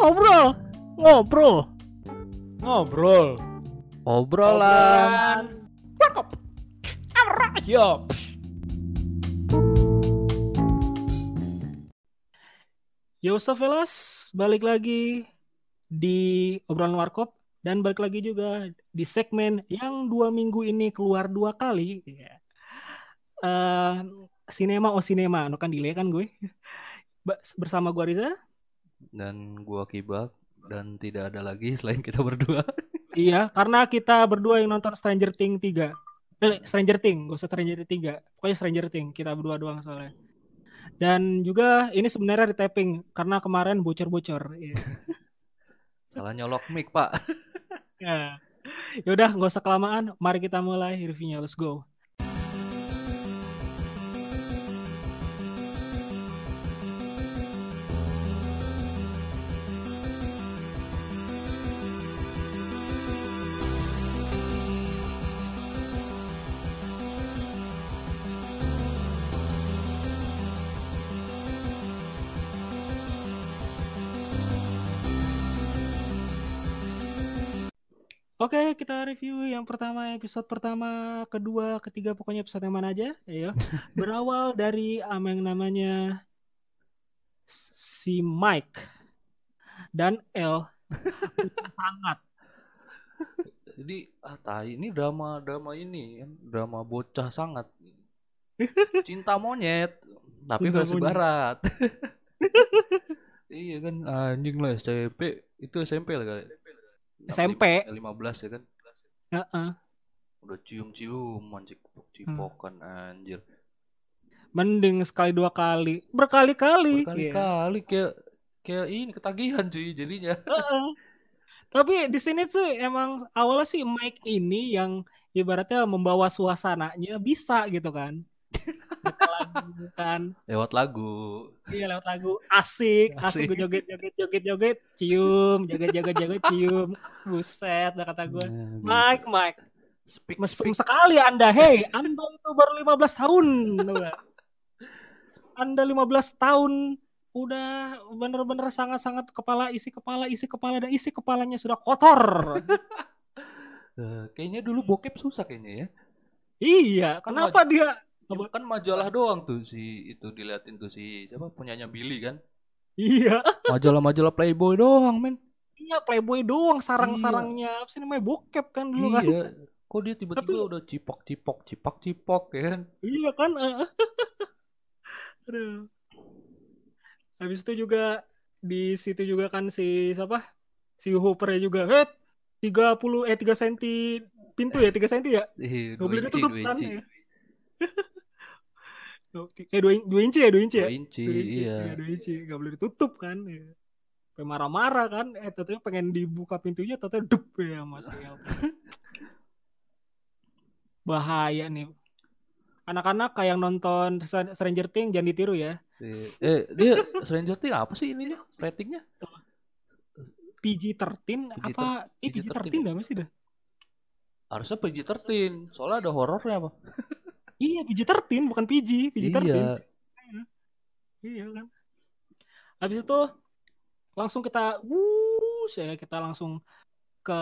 Ngobrol, ngobrol, Ngobrol. obrolan. Warkop. Ayo. Yo fellas, balik lagi di obrolan warkop dan balik lagi juga di segmen yang dua minggu ini keluar dua kali. Ya. Eh, sinema oh sinema, no kan delay kan gue. Bersama gue Riza. Dan gua kibak dan tidak ada lagi selain kita berdua. Iya, karena kita berdua yang nonton Stranger Things 3. Eh, Stranger Things, gak usah Stranger Things 3. Pokoknya Stranger Things, kita berdua doang soalnya. Dan juga ini sebenarnya retaping karena kemarin bocor-bocor. Iya. Salah nyolok mic, Pak. Ya. Yaudah, gak usah kelamaan. Mari kita mulai reviewnya. Let's go. Oke, kita review yang pertama, episode pertama, kedua, ketiga, pokoknya episode yang mana aja. Ayo. Berawal dari um, yang namanya si Mike dan L sangat Jadi ah tai ini drama drama ini drama bocah sangat. Cinta monyet tapi Cinta versi monyet. barat. iya kan anjing lah SMP itu SMP lah kali. SMP. 15 ya kan. Heeh. Udah cium-cium anjing cipokan anjir. Mending sekali dua kali, berkali-kali. Berkali-kali kayak kayak ini ketagihan cuy jadinya. Heeh. Tapi di sini tuh emang awalnya sih Mike ini yang ibaratnya membawa suasananya bisa gitu kan. Lagu kan. Lewat lagu. Iya lewat lagu asik, asik, Asik. gue joget joget joget joget, cium, joget joget joget cium. Buset, dah kata gue. Nah, bisa. Mike, Mike, Speak, mesum speak. sekali Anda. Hei, Anda itu baru 15 tahun. Anda 15 tahun udah bener-bener sangat-sangat kepala isi kepala isi kepala dan isi kepalanya sudah kotor. Eh, kayaknya dulu bokep susah kayaknya ya. iya, kenapa dia Ya, kan majalah doang tuh si itu diliatin tuh si siapa punyanya Billy kan. Iya, Majalah-majalah Playboy doang, men. iya Playboy doang sarang-sarangnya apa sih namanya bokep kan dulu kan. Iya. Kok dia tiba-tiba Tapi- udah cipok-cipok, cipak-cipok ya kan? Iya kan? eh. Aduh. Habis itu juga di situ juga kan si siapa? Si Hooper juga. Eh, 30 eh 3 cm pintu ya, 3 cm ya? Ih, Gak dua boleh inci, ditutup dua ya? eh 2 inci ya, 2 inci ya? Dua inci, Dua inci, iya. dua inci, gak boleh ditutup kan? Ya. Marah-marah kan? Eh, tetenya pengen dibuka pintunya, tetenya dup ya Mas El. Bahaya nih. Anak-anak kayak yang nonton Stranger Things jangan ditiru ya. Eh, dia Stranger Things apa sih ininya? Ratingnya? PG-13 apa? Eh, PG-13 PG-13 dah masih dah. Harusnya PG-13. Soalnya ada horornya apa? Iya, PG-13 bukan PG, PG-13. Iya. Iya kan. Habis itu langsung kita wuh, saya kita langsung ke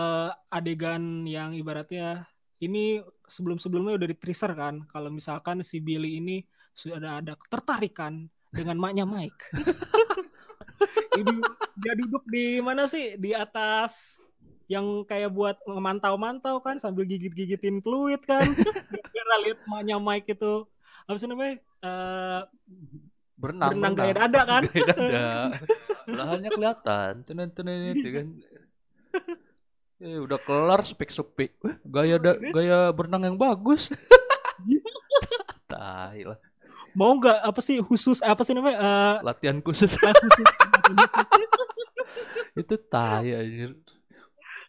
adegan yang ibaratnya ini sebelum-sebelumnya udah di teaser kan. Kalau misalkan si Billy ini sudah ada ketertarikan dengan maknya Mike. ini dia duduk di mana sih? Di atas yang kayak buat memantau-mantau kan sambil gigit-gigitin fluid kan. Gara lihat maknya Mike itu apa sih namanya? Eh, Berenang, berenang gaya dada kan? Gaya dada. Belahannya kelihatan. Tenen tenen itu kan. Eh, udah kelar spek spek. Gaya da- gaya berenang yang bagus. Tai lah. mau nggak apa sih khusus apa sih namanya Eh, Latihan khusus itu tai anjir.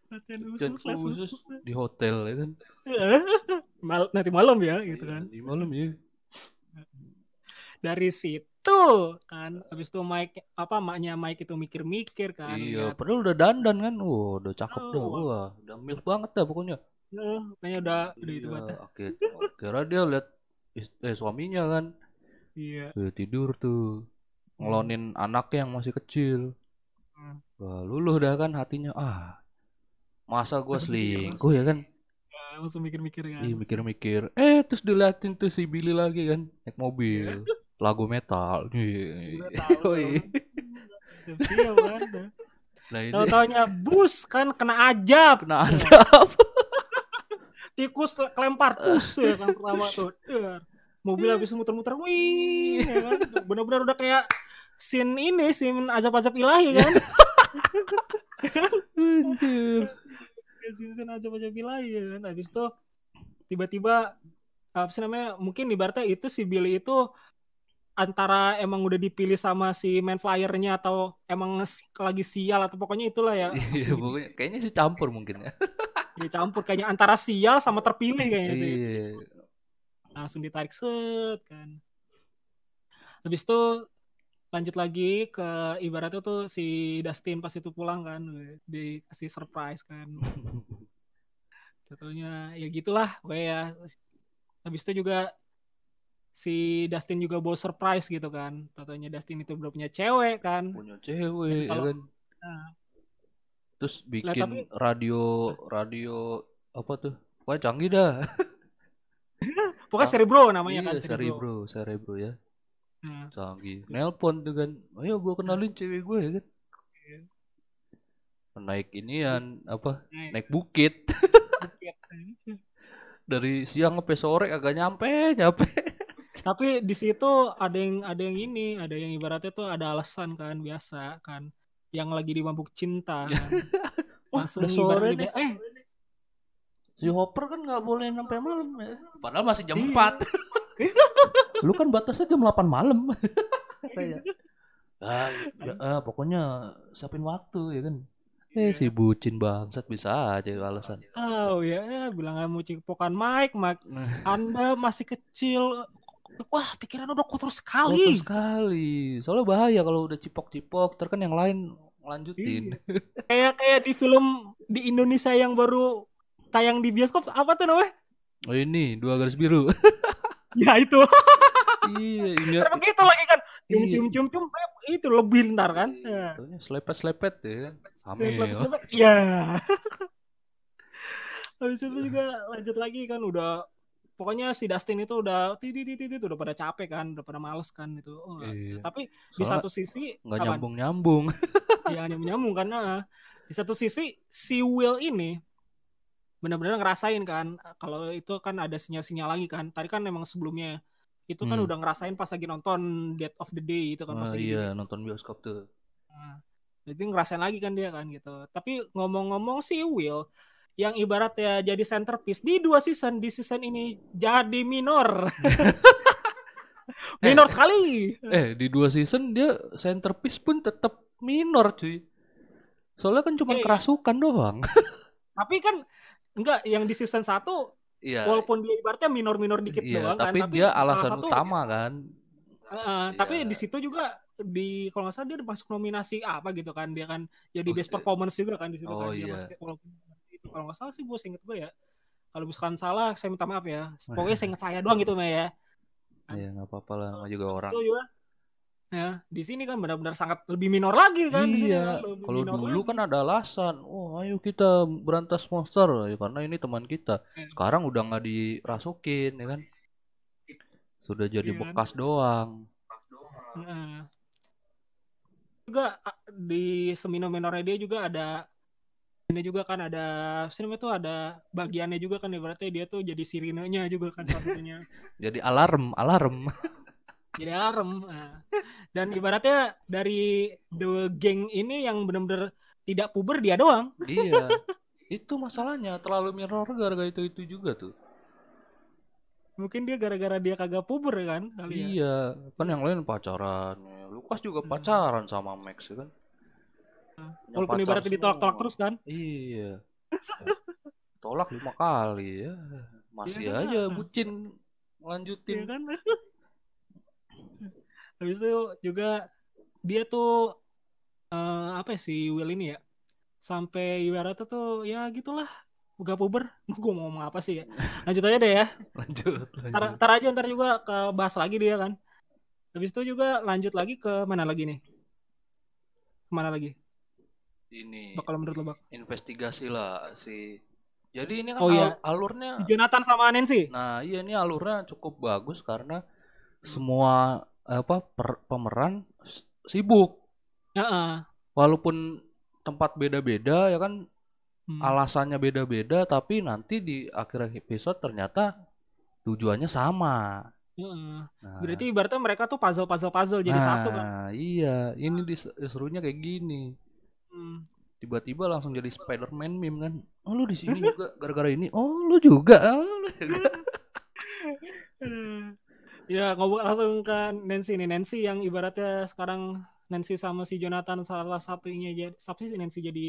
Latihan khusus kelas khusus khusus di hotel ya kan. Mal- nanti malam ya gitu Iya, kan Di malam ya. dari situ kan habis itu Mike apa maknya Mike itu mikir-mikir kan Iya, lihat, padahal udah dandan kan. Wah, udah cakep dah. Oh. Wah, udah milf banget dah pokoknya. eh, kayaknya udah udah itu Iya, banget oke. Kira dia lihat eh suaminya kan iya Eh, tidur tuh ngelonin anaknya yang masih kecil Hmm. Wah, luluh dah kan hatinya. Ah, masa mikir, selingkuh ya kan? Ya, langsung mikir-mikir kan. Ih, mikir-mikir. Eh, terus diliatin tuh si Billy lagi kan, naik mobil, lagu metal. Kan. Nah ini Tahu-taunya bus kan kena ajab. kena azab. tikus le- kelempar tus ya kan pertama tuh Der. mobil habis muter-muter wih ya kan benar-benar udah kayak scene ini scene azab-azab ilahi kan Anjir. Kayak scene-scene azab-azab ilahi ya kan habis itu tiba-tiba apa sih namanya mungkin ibaratnya itu si Billy itu antara emang udah dipilih sama si main flyernya atau emang lagi sial atau pokoknya itulah ya Iya, pokoknya kayaknya sih campur mungkin ya. dicampur kayaknya antara sial sama terpilih kayaknya sih Iya. langsung ditarik set kan habis itu lanjut lagi ke ibaratnya tuh si Dustin pas itu pulang kan dikasih surprise kan Tentunya ya gitulah pokoknya ya habis itu juga si Dustin juga bawa surprise gitu kan tentunya Dustin itu belum punya cewek kan Punya cewek ya Kalau- kan. Nah. Terus Lah, bikin tapi- radio radio apa tuh? Pokoknya canggih dah. pokoknya Cerebro namanya kan iya, cerebro, cerebro ya. Nah, Canggih. Nelpon tuh kan. Ayo gua kenalin cewek gue ya kan. Iya. Naik inian apa? naik Naik bukit. bukit. Dari siang sampai sore agak nyampe, nyampe. Tapi di situ ada yang ada yang ini, ada yang ibaratnya tuh ada alasan kan biasa kan, yang lagi di mabuk cinta kan. Langsung udah sore nih. eh Si Hopper kan nggak boleh sampai malam ya. Padahal masih jam Iya. 4. Lu kan batasnya jam 8 malam. Katanya. Ah, ya, ah, pokoknya siapin waktu ya kan. Eh si bucin bangsat bisa aja alasan. oh ya, ya bilang nggak mau cipokan Mike, Mike, Anda masih kecil. Wah, pikiran udah kotor Kotor sekali. sekali. Soalnya bahaya kalau udah cipok-cipok, terus kan yang lain lanjutin. Iya. Kayak kayak di film di Indonesia yang baru tayang di bioskop apa tuh namanya? Oh ini dua garis biru. Ya itu. iya, ini Kan begitu lagi kan. Cium Iya. cium cium cium eh, itu lebih ntar kan. Ya. Taunya selepet-selepet ya kan. Hamil. Iya. Habis itu juga lanjut lagi kan udah pokoknya si Dustin itu udah titit titit udah pada capek kan, udah pada males kan itu. Oh, Iya. Tapi di Soalnya satu sisi nggak apaan? nyambung-nyambung. ya hanya menyambung karena di satu sisi si Will ini benar-benar ngerasain kan kalau itu kan ada sinyal-sinyal lagi kan. Tadi kan memang sebelumnya itu kan Hmm. udah ngerasain pas lagi nonton Dead of the Day itu kan pas Ah, lagi iya, nonton bioskop tuh. Nah, jadi ngerasain lagi kan dia kan gitu. Tapi ngomong-ngomong si Will yang ibaratnya jadi centerpiece di dua season di season ini jadi minor. minor sekali. Eh, di dua season dia centerpiece pun tetap minor, cuy. Soalnya kan cuma Eh. kerasukan doang. Tapi kan enggak yang di season 1 Iya. walaupun dia ibaratnya minor-minor dikit Iya, doang kan, tapi dia alasan satu- utama kan. Heeh, tapi Iya. di situ juga di kalau nggak salah dia masuk nominasi apa gitu kan dia kan jadi Oh, best iya. performance juga kan di situ Oh, kan dia iya. masuk walaupun itu kalau nggak salah sih gue inget gue ya kalau misalkan salah saya minta maaf ya pokoknya saya inget saya doang gitu Maya ya Iya, nggak apa-apa lah, sama juga orang. itu juga ya di sini kan benar-benar sangat lebih minor lagi kan di sini Iya, kan, kalau dulu lagi. kan ada alasan, oh ayo kita berantas monster, ya, karena ini teman kita. Iya. Sekarang udah nggak dirasukin, ya kan? Sudah jadi Iya kan? bekas doang. Heeh. juga di semino minornya dia juga ada ini juga kan ada sinema itu ada bagiannya juga kan ibaratnya dia tuh jadi sirinenya juga kan satunya Jadi alarm, alarm. jadi alarm Nah, dan ibaratnya dari the gang ini yang benar-benar tidak puber dia doang iya. Itu masalahnya, terlalu mirror gara-gara itu itu juga tuh. mungkin dia gara-gara dia kagak puber kan kali ya Iya, kan yang lain pacaran. Lukas juga Hmm. pacaran sama Max ya kan. Yang walaupun ibaratnya ditolak-tolak terus kan Iya. Tolak lima kali ya. Masih Iya kan? aja bucin Iya lanjutin. kan habis itu juga dia tuh eh, apa ya, si Will ini ya sampai ibaratnya tuh ya gitulah gak puber gue mau ngomong apa sih ya lanjut aja deh ya Lanjut, lanjut. ntar aja ntar juga ke bahas lagi dia kan habis itu juga lanjut lagi ke mana lagi nih ke mana lagi ini Bak kalau menurut lo bak. investigasi lah si. Jadi ini kan Oh, iya. al- alurnya Jonathan sama Nancy. Nah, iya ini alurnya cukup bagus karena semua apa per- pemeran sibuk. Heeh. Walaupun tempat beda-beda ya kan Hmm. alasannya beda-beda tapi nanti di akhir episode ternyata tujuannya sama. Heeh. Nah, Berarti ibaratnya mereka tuh puzzle-puzzle puzzle jadi satu kan. nah, iya, ini dis- serunya kayak gini. Hmm. Tiba-tiba langsung jadi Spider-Man meme kan. Oh, lu di sini juga gara-gara ini. Oh, lu juga. Oh, lu juga. Aduh. Ya ngobrol langsung ke Nancy nih. Nancy yang ibaratnya sekarang Nancy sama si Jonathan salah satunya jadi siapa sih Nancy jadi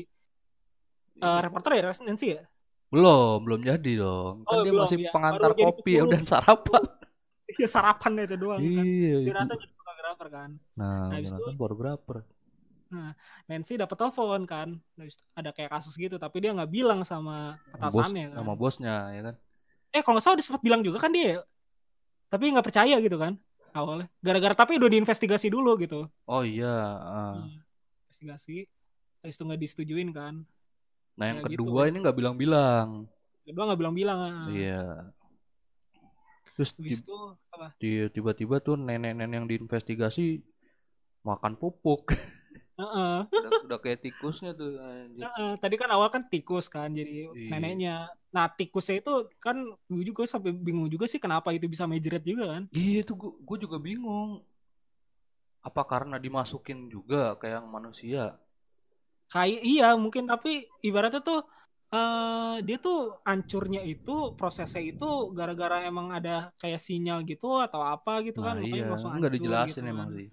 eh, reporter ya Nancy ya? Belum, belum jadi dong. Kan Oh, dia belum, masih ya. pengantar Baru kopi ya dan sarapan. Iya sarapan itu doang kan. Iya, itu. Jonathan jadi fotografer kan. Nah, Nah, Jonathan itu- fotografer. Nancy dapat telepon kan. Habis itu ada kayak kasus gitu tapi dia nggak bilang sama Sama bos, atasannya kan. sama bosnya ya kan. Eh kalau nggak salah dia sempat bilang juga kan dia. Tapi nggak percaya gitu kan awalnya. Gara-gara tapi udah diinvestigasi dulu gitu. Oh iya. Hmm. Investigasi. Habis itu nggak disetujuin kan. Nah, yang Ya, gitu. kedua ini nggak bilang-bilang. Kedua nggak bilang-bilang. ah. Iya. Terus Habis ti- itu apa? ti- tiba-tiba tuh nenek-nenek yang diinvestigasi makan pupuk. Heeh. udah, udah kayak tikusnya tuh anjir. Heeh. Tadi kan awal kan tikus kan jadi Iya. neneknya. Nah tikusnya itu kan gue juga sampai bingung juga sih kenapa itu bisa majeret juga kan. Iya itu gua juga bingung. Apa karena dimasukin juga kayak manusia? Kayak iya mungkin tapi ibaratnya tuh eh dia tuh hancurnya itu prosesnya itu gara-gara emang ada kayak sinyal gitu atau apa gitu kan Nah, makanya iya, langsung nggak dijelasin gitu emang kan. sih.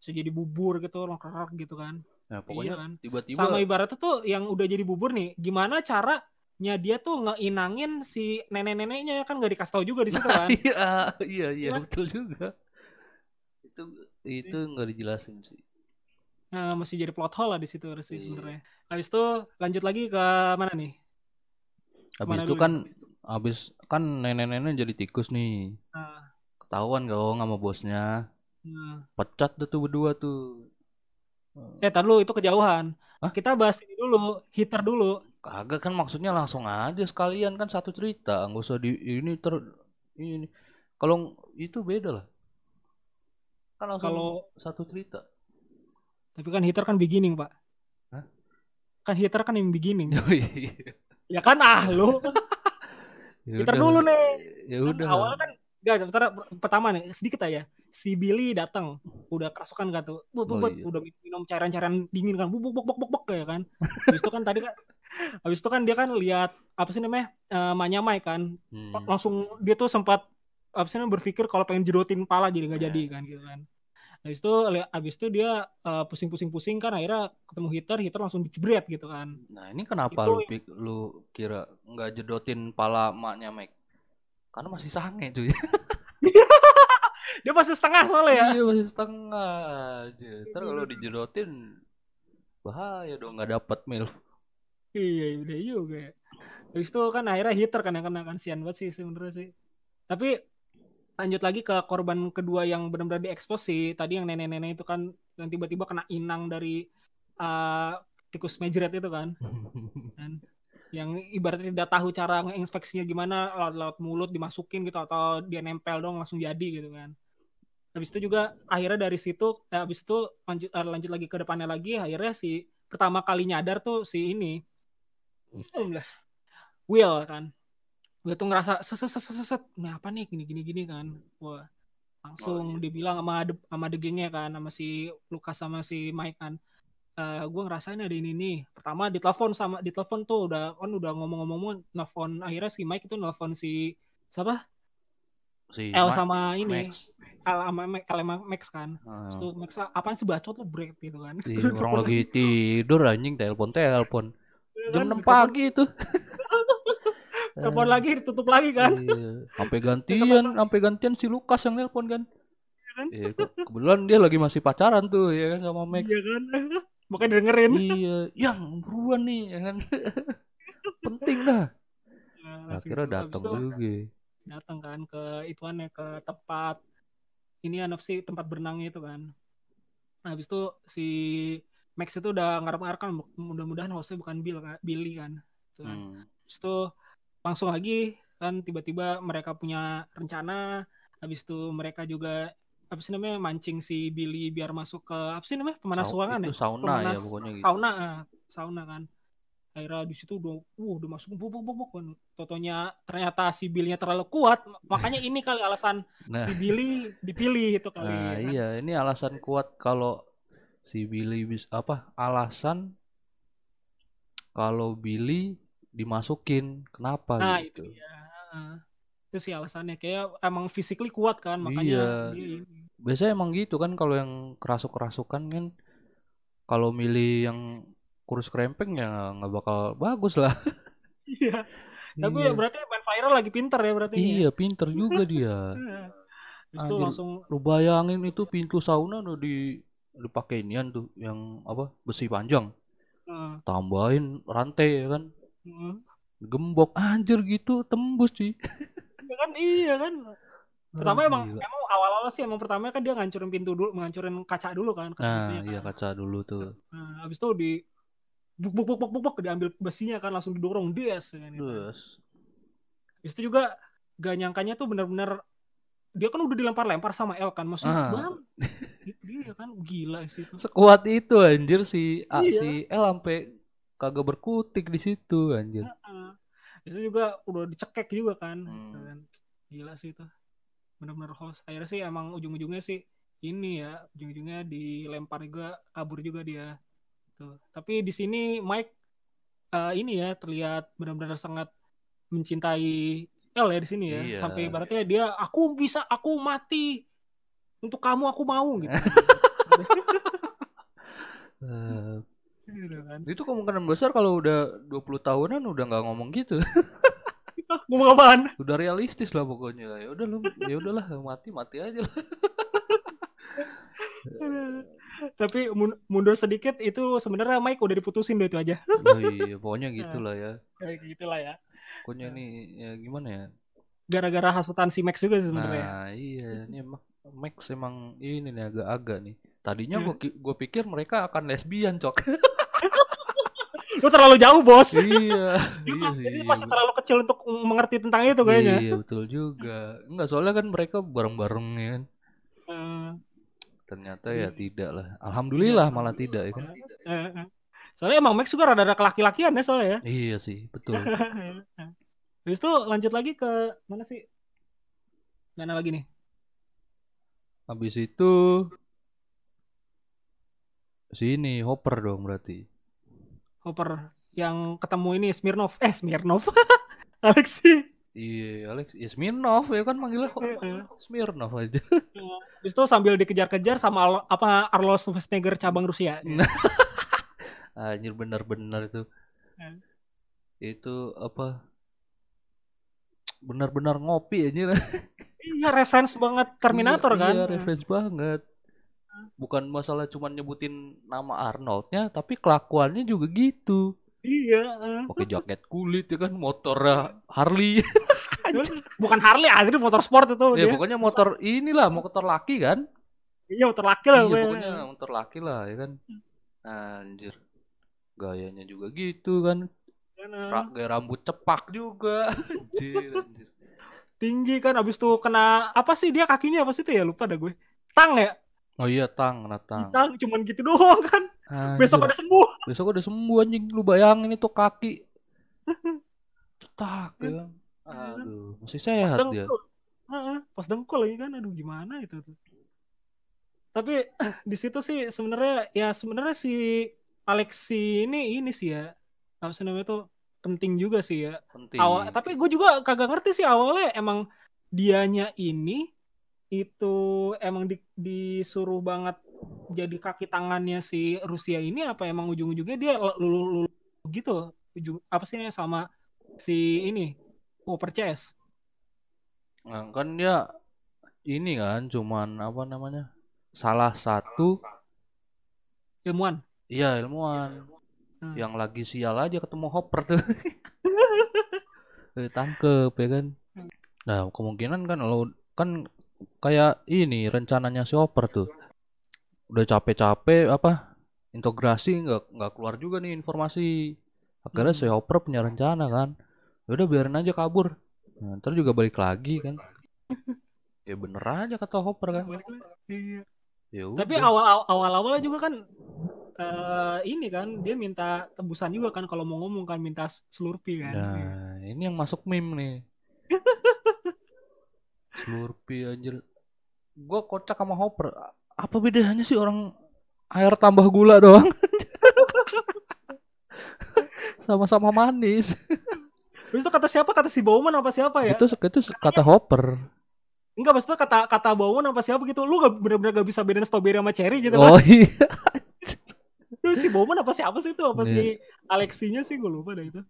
Bisa jadi bubur gitu lengkar gitu kan. Nah, pokoknya kan. tiba-tiba Sama ibaratnya tuh yang udah jadi bubur nih, gimana caranya dia tuh ngeinangin si nenek-neneknya kan nggak dikasih tahu juga di situ kan. iya, iya, iya, Iya. betul juga. Itu itu nggak dijelasin sih. Nah, masih jadi plot hole lah di situ sih Iya. sebenarnya. Habis itu lanjut lagi ke mana nih? Habis itu kan habis kan nenek-nenek jadi tikus nih. Nah, Ketahuan dong sama bosnya. Nah. Pecat dah tuh berdua tuh. Eh, tar dulu itu kejauhan. Hah? Kita bahas ini dulu, hitter dulu. Kagak kan maksudnya langsung aja sekalian kan satu cerita, nggak usah di ini ter ini. Kalau itu beda lah. Kan langsung Kalau satu cerita. tapi kan hitter kan beginning, Pak. Hah? Kan hitter kan yang beginning. Oh iya. ya kan ah lu. Ya Hitter dulu nih. Ya Kan udah. awalnya kan Enggak, bentar, pertama nih, sedikit aja. Si Billy datang, udah kerasukan kan tuh. Bu, bu, Oh, bu, iya. udah minum cairan-cairan dingin kan. Buk, buk, buk, buk, buk, ya kan. Habis itu kan tadi kan Habis itu kan dia kan lihat apa sih namanya? Eh Manya Mai kan. Hmm. Langsung dia tuh sempat apa sih namanya berpikir kalau pengen jedotin pala jadi nggak Iya. jadi kan gitu kan. Habis itu habis itu dia eh, pusing-pusing-pusing kan akhirnya ketemu hitter, hitter langsung dicebret gitu kan. Nah ini kenapa Itu lu lu kira nggak jedotin pala maknya Mike? Karena masih sange cuy. Dia masih setengah soalnya ya. Iya masih setengah. Ntar kalau dijedotin bahaya dong nggak dapat milf. Iya, udah juga ya. Habis itu kan akhirnya hitter kan yang kena kan sian banget sih sebenarnya sih. Tapi lanjut lagi ke korban kedua yang benar-benar diekspos sih. Tadi yang nenek-nenek itu kan yang tiba-tiba kena inang dari eh, tikus mejret itu kan. kan. Yang ibaratnya tidak tahu cara ngeinspeksinya gimana lewat-lewat mulut dimasukin gitu atau dia nempel dong langsung jadi gitu kan. Habis itu juga akhirnya dari situ eh, habis itu lanjut eh, lanjut lagi ke depannya lagi akhirnya si pertama kali nyadar tuh si ini Alhamdulillah. Will kan. Will tuh ngerasa seset seset seset. Ini apa nih gini gini gini kan. Wah. Langsung Oh, iya. dia bilang sama the, sama the gengnya kan sama si Lukas sama si Mike kan. Eh gue ngerasain ada ini nih. Pertama ditelepon sama ditelepon tuh udah kan udah ngomong-ngomong nelfon akhirnya si Mike itu nelfon si siapa? si L Ma- sama ini. Max. L sama Max, L sama Max kan. Terus tuh Max apaan sih bacot lo break gitu kan. Iya, orang lagi tidur anjing telepon telepon jam Kan, 6 pagi itu. Telepon lagi ditutup lagi kan. Iya. Sampai gantian, sampai gantian si Lukas yang nelpon kan. kan? Iya, ke- kebetulan dia lagi masih pacaran tuh ya kan sama Max. Iya kan. Makanya dengerin. Iya, yang buruan nih ya kan. Penting dah. Nah, Akhirnya gitu. datang juga. datang kan ke ituannya ke tempat ini apa sih tempat berenangnya itu kan. Nah, habis itu si Max itu udah ngarep-ngarep kan mudah-mudahan hostnya bukan Bill kan, Billy kan. Gitu kan. Hmm. Habis itu langsung lagi kan tiba-tiba mereka punya rencana habis itu mereka juga apa sih namanya mancing si Billy biar masuk ke apa sih namanya pemanas Sau- ruangan ya sauna Pemanas ya pokoknya gitu. sauna ah, sauna kan akhirnya di situ udah uh udah masuk buk buk buk buk kan totonya ternyata si Billy-nya terlalu kuat makanya ini kali alasan Nah, si Billy dipilih itu kali nah ya kan? iya ini alasan kuat kalau si Billy bis apa alasan kalau Billy dimasukin kenapa nah gitu. itu Heeh. itu sih alasannya kayak emang physically kuat kan Iya. makanya ini. Biasanya emang gitu kan kalau yang kerasuk-kerasukan kan kalau milih yang kurus krempeng ya nggak bakal bagus lah. iya tapi Iya. berarti main viral lagi pinter ya berarti ini ya? Iya, pinter juga dia. Terus itu Anjir. langsung Lu bayangin itu pintu sauna udah di dipakai inian tuh yang apa besi panjang eh, tambahin rantai ya kan eh, gembok anjir gitu tembus sih ya kan iya kan pertama emang Gila. emang awal-awal sih emang pertama kan dia ngancurin pintu dulu ngancurin kaca dulu kan kaca nah pintunya iya kan. kaca dulu tuh nah, habis itu di buk buk buk buk buk, buk diambil besinya kan langsung didorong des kan, gitu. terus Habis itu juga gak nyangkanya tuh bener-bener dia kan udah dilempar-lempar sama El kan maksudnya Ah. bang dia kan gila sih itu sekuat itu anjir si A, Iya. si L sampai kagak berkutik di situ anjir Heeh. Habis itu juga udah dicekek juga kan, Hmm. kan. Gila sih itu. Bener-bener host. Akhirnya sih emang ujung-ujungnya sih ini ya, ujung-ujungnya dilempar juga, kabur juga dia. Tuh. Tapi di sini Mike eh, ini ya terlihat benar-benar sangat mencintai El ya di sini ya. Iya. Sampai ibaratnya dia aku bisa, aku mati. Untuk kamu aku mau gitu. Kan. itu kemungkinan besar kalau udah 20 tahunan udah nggak ngomong gitu Apaan? udah realistis lah pokoknya ya udah lu ya udahlah mati mati aja lah Tapi mun- mundur sedikit itu sebenarnya Mike udah diputusin deh itu aja. oh, iya pokoknya gitulah ya Kayak gitulah ya. pokoknya ini ya gimana ya Gara-gara hasutan si Max juga sih sebenarnya. nah iya ini emang Max emang ini nih agak-agak nih tadinya ki- gua pikir mereka akan lesbian cok Lu terlalu jauh, Bos. iya iya sih Jadi masih terlalu kecil untuk mengerti tentang itu kayaknya. iya betul juga enggak soalnya kan mereka bareng-bareng ya kan Eh, ternyata ya tidak lah alhamdulillah malah tidak ya kan eh, eh. Soalnya emang Max juga rada-rada kelaki-lakian ya soalnya ya. iya sih betul Habis itu lanjut lagi ke mana sih? Mana lagi nih? habis itu sini Hopper dong berarti Hopper yang ketemu ini Smirnov. Eh, Smirnov. Alexi. iya Alex ya Smirnov ya kan manggilnya Iya. Smirnov aja Habis itu sambil dikejar-kejar sama Al- apa Arnold Schwarzenegger cabang Rusia. anjir benar-benar itu Hmm. itu apa benar-benar ngopi anjir Iya, reference banget Terminator Iya, kan. iya reference banget bukan masalah cuman nyebutin nama Arnoldnya tapi kelakuannya juga gitu Iya. eh. pakai jaket kulit ya kan motornya Harley Bukan Harley, asli motor sport itu ya dia. pokoknya motor inilah motor laki kan Iya, motor laki lah. iya pokoknya. motor laki lah ya kan anjir gayanya juga gitu kan eh. Gaya rambut cepak juga anjir, anjir. tinggi kan abis tuh kena apa sih dia kakinya apa sih tuh ya lupa dah gue tang ya oh iya tang kena tang. Tang cuman gitu doang kan. Anjir. besok udah sembuh. Besok udah sembuh anjing. Lu bayangin itu kaki. Cetak ya. Kan? Aduh masih pas sehat dia. dengkul. Heeh, pas dengkul lagi kan. Aduh gimana itu tuh. Tapi di situ sih sebenarnya ya sebenarnya si Alexi ini ini sih ya. Apa sih namanya tuh penting juga sih ya. Penting. Awal tapi gue juga kagak ngerti sih awalnya emang dianya ini itu emang di- disuruh banget jadi kaki tangannya si Rusia ini apa emang ujung-ujungnya dia lulu, lulu gitu. Ujung apa sih sama si ini Cooper Chess Nah, kan dia ini kan cuman apa namanya salah satu ilmuwan. Iya ilmuwan. Hmm. yang lagi sial aja ketemu Hopper tuh. Tangkep ya kan? Nah kemungkinan kan lo kan kayak ini rencananya si Hopper tuh udah capek-capek apa integrasi nggak nggak keluar juga nih informasi akhirnya Hmm. si Hopper punya rencana kan Ya udah biarin aja kabur nah, ntar juga balik lagi kan ya bener aja kata Hopper kan. Iya. ya Tapi awal awal awalnya juga kan eh ini kan dia minta tebusan juga kan kalau mau ngomong kan minta slurpee kan. Nah, ini yang masuk meme nih. Slurpee anjir. Gua kocak sama Hopper. Apa bedanya sih orang air tambah gula doang? Sama-sama manis. Terus itu kata siapa? Kata si Bowman apa siapa ya? Itu itu kata Hopper. Enggak maksudnya kata kata Bowman apa siapa gitu. Lu gak bener-bener gak bisa bedain strawberry sama cherry gitu Oh kan. iya. Terus si Bowman apa siapa sih itu? Apa Iya. si Alexinya sih gue lupa dah itu.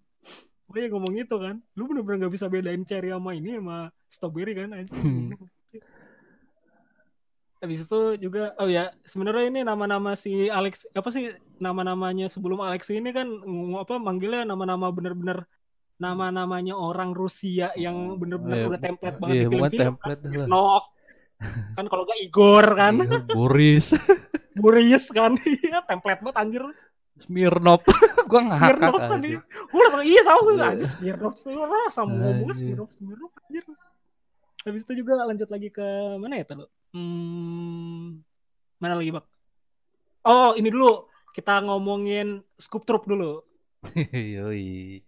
Pokoknya ngomong itu kan. Lu bener-bener gak bisa bedain cherry sama ini sama strawberry kan. Hmm. Habis itu juga oh ya sebenarnya ini nama-nama si Alex apa sih nama-namanya sebelum Alex ini kan apa manggilnya nama-nama bener-bener nama-namanya orang Rusia yang bener-bener Iya, udah template banget iya, di film-film template kan. Smirnoff. kan kalau gak Igor kan, Iya, Boris Boris kan, iya template banget anjir. Smirnov. Gua ngakak Smirnoff kan aja. dia. Gue langsung iya sama gue Iya. aja Smirnoff Smirnoff sama ngomongnya Anjir. Smirnoff Smirnoff anjir. Habis itu juga lanjut lagi ke mana ya tadi? Hmm, mana lagi bak? Oh ini dulu kita ngomongin Scoop Troop dulu. Yoi.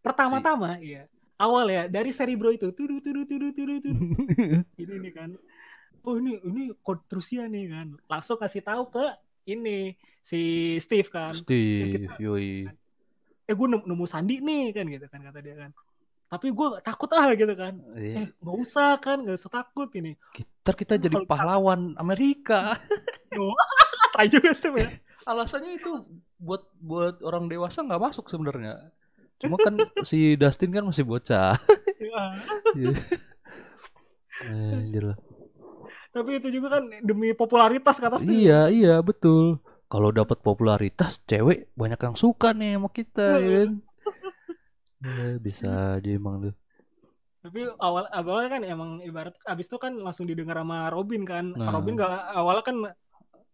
Pertama-tama iya awal ya dari seri bro itu tudu tudu tudu tudu tudu ini nih kan. Oh ini ini kode Rusia nih kan. Langsung kasih tahu ke ini si Steve kan. Steve, yoi. Eh gue nemu, nemu sandi nih kan gitu kan kata dia kan. Tapi gue takut ah gitu kan. Iya. Eh nggak usah kan nggak usah takut ini. Ntar kita jadi pahlawan Amerika. Tai juga Steve ya. Alasannya itu buat buat orang dewasa nggak masuk sebenarnya. Cuma kan si Dustin kan masih bocah. Ya. Iya. Anjir lah. Tapi itu juga kan demi popularitas kata Steve. Iya, iya betul. Kalau dapat popularitas, cewek banyak yang suka nih sama kita, ya kan? Ya, bisa aja emang tuh. Tapi awal awalnya kan emang ibarat abis itu kan langsung didengar sama Robin kan. Nah. Robin nggak awalnya kan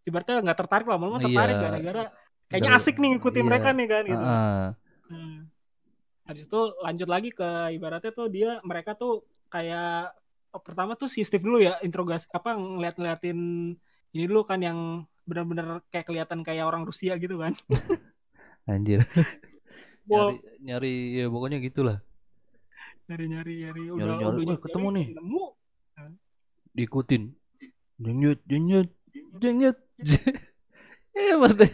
ibaratnya nggak tertarik lama-lama Iya. tertarik gara-gara kayaknya asik nih ngikutin iya. mereka nih kan gitu. Ah, Hmm. Habis itu lanjut lagi ke ibaratnya tuh dia mereka tuh kayak pertama tuh si Steve dulu ya interogasi apa ngeliat-ngeliatin ini dulu kan yang benar-benar kayak kelihatan kayak orang Rusia gitu kan. anjir. Wow. Nyari, nyari ya pokoknya gitulah. Nyari-nyari nyari udah udah "Wih, nyari, ketemu nih." Nemu. Diikutin. Jengnyut, jengnyut, jengnyut. eh pas udah,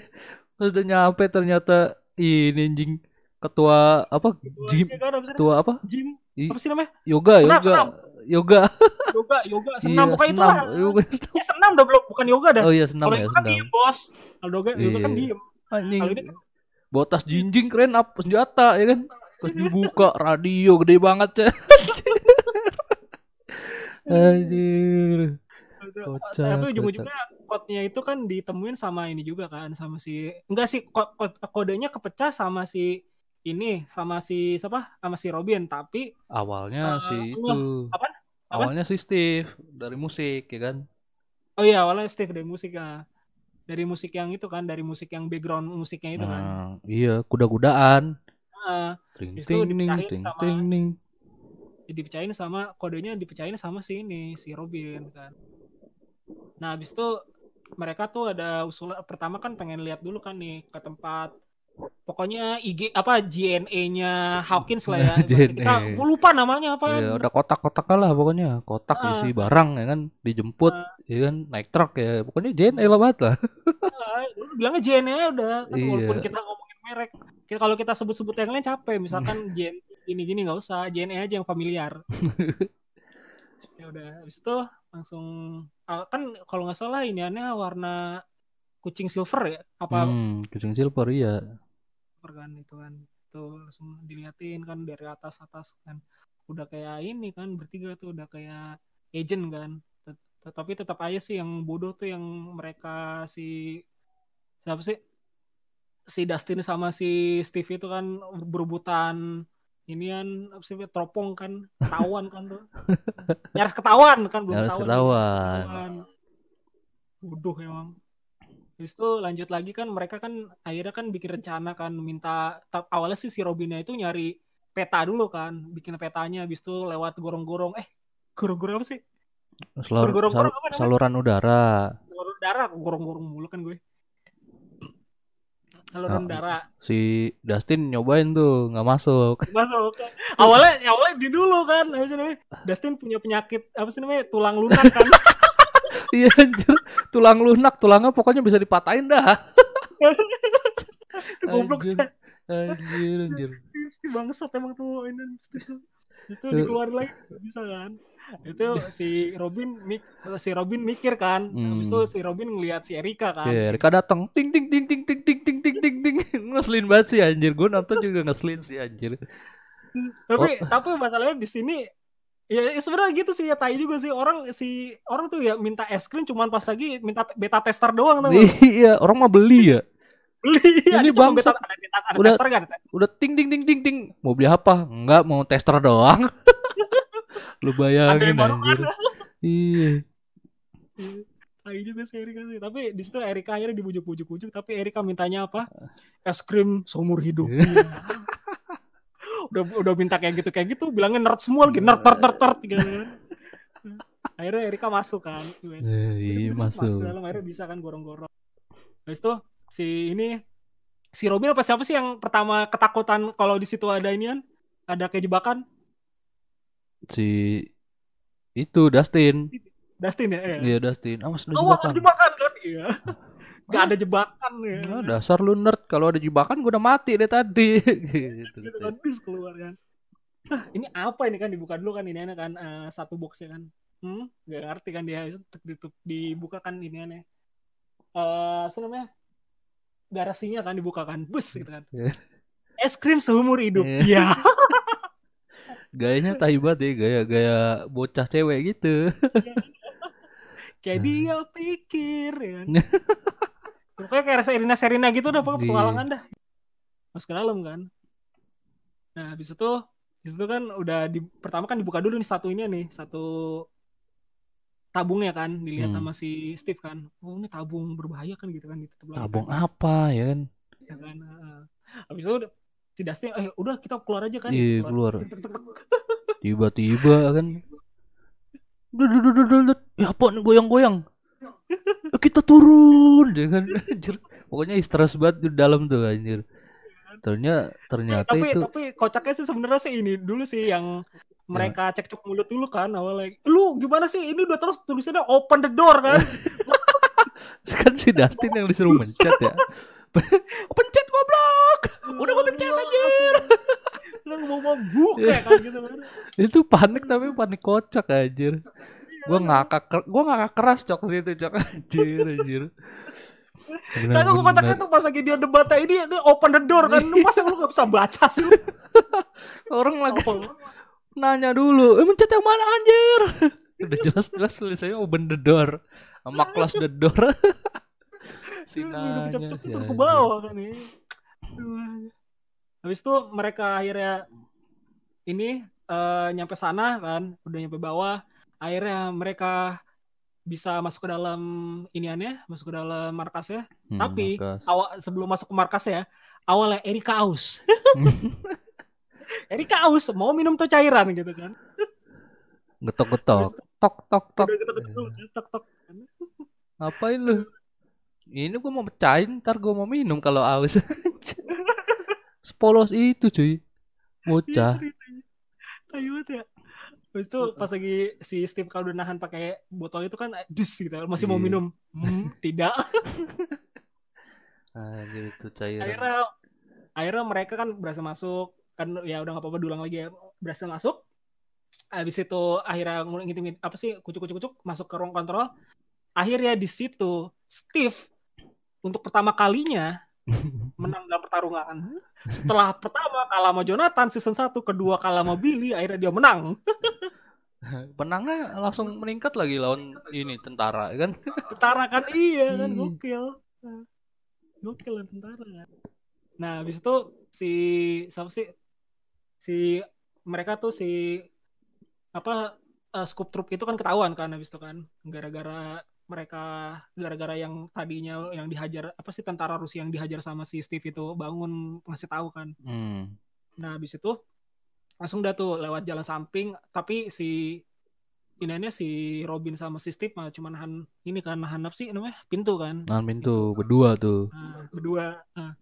pas udah nyampe ternyata ini anjing ketua apa gym kan, ketua apa gym apa sih namanya? yoga Senam, yoga senam. Yoga Yoga, yoga, senam Iya, pokoknya itu lah. Yoga, senam. Eh, senam udah belum bukan yoga dah. oh iya senam Kalau ya kan diem bos. Kalau yoga, yoga kan Iya. diem. anjing Kalau ini kan bawa tas jinjing keren up senjata ya kan pas dibuka radio gede banget ya anjir Kocak, tapi kocak. ujung-ujungnya code-nya itu kan ditemuin sama ini juga kan sama si enggak sih ko- ko- kodenya kepecah sama si ini sama si siapa sama si Robin tapi awalnya Eh, si enggak. itu Apaan? Apaan? awalnya si Steve dari musik ya kan? Oh iya awalnya Steve dari musik ya dari musik yang itu kan dari musik yang background musiknya itu kan. Nah, iya kuda-kudaan. Nah, ting itu ting dipecahin ting sama- ting. dipecahin sama kodenya dipecahin sama si ini si Robin kan. Nah habis itu mereka tuh ada usul pertama kan pengen lihat dulu kan nih ke tempat pokoknya IG apa JNE-nya Hawkins lah ya. Kita JNE. gue lupa namanya apa. Ya ada kotak-kotak lah pokoknya. Kotak Ah. isi barang ya kan. Dijemput ya kan. Naik truk ya. Pokoknya JNE lah banget lah. Ah, lu bilangnya JNE aja udah. Kan Iya. walaupun kita ngomongin merek kita- kalau kita sebut-sebut yang lain capek. Misalkan JN gini-gini nggak usah. JNE aja yang familiar. Ya udah habis itu langsung ah, kan kalau nggak salah ini aneh warna kucing silver ya? Apa hmm kucing silver iya kan itu kan. Tuh langsung diliatin kan dari atas atas kan. Udah kayak ini kan bertiga tuh udah kayak agent kan. Tet- tetapi tetap aja sih yang bodoh tuh yang mereka si siapa sih? Si Dustin sama si Steve itu kan berebutan inian apa sih teropong kan. Ketahuan kan tuh. Nyaris ketahuan kan belum Nyaris ketahuan. ketahuan. bodoh emang Habis itu lanjut lagi kan mereka kan akhirnya kan bikin rencana kan minta ta- awalnya sih si Robinnya itu nyari peta dulu kan, bikin petanya habis itu lewat gorong-gorong eh gorong-gorong apa sih? Salur- Gorong-gorong sal- apa saluran udara. Saluran udara, gorong-gorong mulu kan gue. Saluran Ah. udara. Si Dustin nyobain tuh nggak masuk. Masuk. Awalnya awalnya di dulu kan, namanya? Dustin punya penyakit apa sih namanya? Tulang lunak kan. Iya anjir, tulang lunak, tulangnya pokoknya bisa dipatahin dah. Goblok sih. Anjir, anjir. Si bangsat emang tuh ini itu. Itu dikeluarin lagi bisa kan. Itu si Robin mik si Robin mikir kan. Habis Hmm. itu si Robin ngelihat si Erika kan. Oke, Rika datang, ting ting ting ting ting ting ting ting ting ting. Ngeselin banget sih anjir. Gue nonton juga ngeselin sih anjir. Tapi Oh. tapi masalahnya di sini ya, ya sebenarnya gitu sih ya tai juga sih orang si orang tuh ya minta es krim cuman pas lagi minta beta tester doang nggak? Iya, orang mah beli ya. beli Ini ada cuma beta ada, beta, ada Udah- tester kan Udah ting ting ting ting ting. Mau beli apa? Enggak, mau tester doang. Lu bayangin anjir. Iya. tai juga sih Erika sih tapi di situ Erika akhirnya dibujuk-bujuk-bujuk tapi Erika mintanya apa es krim seumur hidup Iya. udah udah minta kayak gitu kayak gitu bilangnya nerd semua lagi nerd nerd nerd nerd gitu akhirnya Erika masuk kan. Eh, Iya, Udah, masuk masuk. ke dalam akhirnya bisa kan gorong-gorong habis itu si ini si Robin apa siapa sih yang pertama ketakutan kalau di situ ada inian ada kejebakan Si itu Dustin. Dustin ya. Iya, Dustin. Awas ada awas jebakan. jebakan kan iya Gak ada jebakan ya. Ah, dasar lu nerd. Kalau ada jebakan gue udah mati deh tadi. gitu, gitu kan bis keluar kan. Hah, ini apa ini kan? Dibuka dulu kan ini aneh kan eh, satu boxnya kan. Hmm? Nggak ngerti kan dia itu ditutup. Dibuka kan ini aneh eh apa namanya? Garasinya kan dibuka kan. Bus gitu kan. Iya. es krim seumur hidup. Iya. iya. Gayanya tai banget ya, gaya-gaya bocah cewek gitu. kayak dia pikir ya. kan pokoknya kayak rasa Irina Serina gitu dah pokoknya Iya. petualangan dah masuk ke dalam kan nah habis itu habis itu kan udah di pertama kan dibuka dulu nih satu ini nih satu tabungnya kan dilihat Hmm. sama si Steve kan oh ini tabung berbahaya kan gitu kan ditutup lagi Tabung kan. apa ya kan? ya kan habis itu udah- si Dustin eh udah kita keluar aja kan Iya, keluar. Tiba-tiba kan. Ya apa nih goyang-goyang? Eh, kita turun ya kan anjir. Pokoknya stres banget di dalam tuh anjir. Ternyata ternyata tapi itu tapi kocaknya sih sebenarnya sih ini dulu sih yang mereka cekcok mulut dulu kan awalnya lu gimana sih ini udah terus tulisannya open the door kan kan si Dustin yang disuruh mencet ya. pencet goblok. Udah gua pencet anjir. lu mau mau buka kan gitu kan Itu panik tapi panik kocak anjir. Gua ngakak gua ngakak keras cok situ cok anjir anjir. Kagak gue kocaknya tuh pas lagi dia debatnya ini dia open the door kan lu masa lu gak bisa baca sih lu? Orang lagi Oh, nanya dulu, eh mencet yang mana anjir? Udah jelas-jelas tulisannya open the door sama close the door. si udah nanya ke bawah kan ya Aduh. habis itu mereka akhirnya ini eh, nyampe sana kan udah nyampe bawah akhirnya mereka bisa masuk ke dalam iniannya masuk ke dalam markasnya Hmm, tapi Markas. awal sebelum masuk ke markasnya ya awalnya Erika aus Erika aus mau minum tuh cairan gitu kan Getok-getok. Tok tok tok. gitu gitu tok tok Ngapain lu? Ini gua mau pecahin, ntar gua mau minum kalau aus. Sepolos itu cuy. Bocah. Tai banget ya. Habis itu pas lagi si Steve kalau udah nahan pakai botol itu kan dis gitu masih mau Iya. minum. Hmm, tidak. Anjir itu cairan. Akhirnya akhirnya mereka kan berhasil masuk kan ya udah nggak apa-apa dulang lagi ya berhasil masuk. Habis itu akhirnya ngitung apa sih kucuk-kucuk-kucuk masuk ke ruang kontrol. Akhirnya di situ Steve untuk pertama kalinya menang dalam pertarungan. Setelah pertama kalah sama Jonathan season 1, kedua kalah sama Billy, akhirnya dia menang. Penangnya langsung meningkat lagi lawan ini tentara kan. Tentara kan iya kan Iya. gokil. Gokil lah tentara kan. Nah, habis itu si siapa sih? Si mereka tuh si apa uh, Scoop Troop itu kan ketahuan kan habis itu kan gara-gara mereka gara-gara yang tadinya yang dihajar apa sih tentara Rusia yang dihajar sama si Steve itu bangun ngasih tahu kan. Hmm. Nah, habis itu langsung dah tuh lewat jalan samping tapi si iniannya si Robin sama si Steve mah cuma nahan ini kan nahan apa sih namanya pintu kan. Nahan pintu berdua tuh. Nah, berdua. Nah,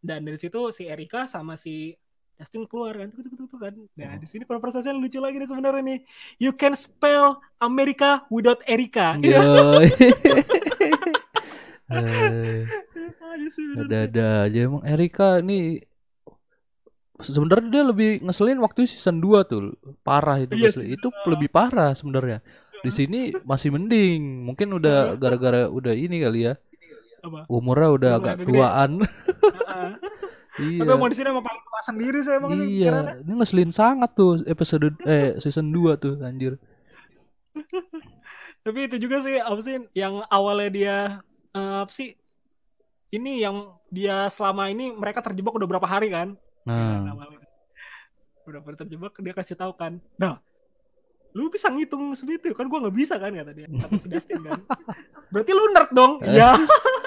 dan dari situ si Erika sama si Justin keluar kan, tuh, tuh, tuh, tuh, kan. Nah, di sini konversasinya lucu lagi nih sebenarnya nih. You can spell America without Erika. Bener sih. Ada-ada aja emang Erika ini sebenarnya dia lebih ngeselin waktu season 2 tuh. Parah itu Iya ngeselin. Itu lebih parah sebenarnya. Di sini masih mending. Mungkin udah gara-gara udah ini kali ya. Apa? Umurnya udah agak tuaan. Iya. Tapi emang di sini emang paling tua sendiri sih emang sih Iya, ini ngeselin sangat tuh episode eh season 2 tuh anjir. Tapi itu juga sih apa sih yang awalnya dia eh, apa sih ini yang dia selama ini mereka terjebak udah berapa hari kan? Nah. Udah terjebak dia kasih tahu kan. Nah, lu bisa ngitung segitu kan gua nggak bisa kan kata dia. Kata si Dustin kan. Berarti lu nerd dong. Iya.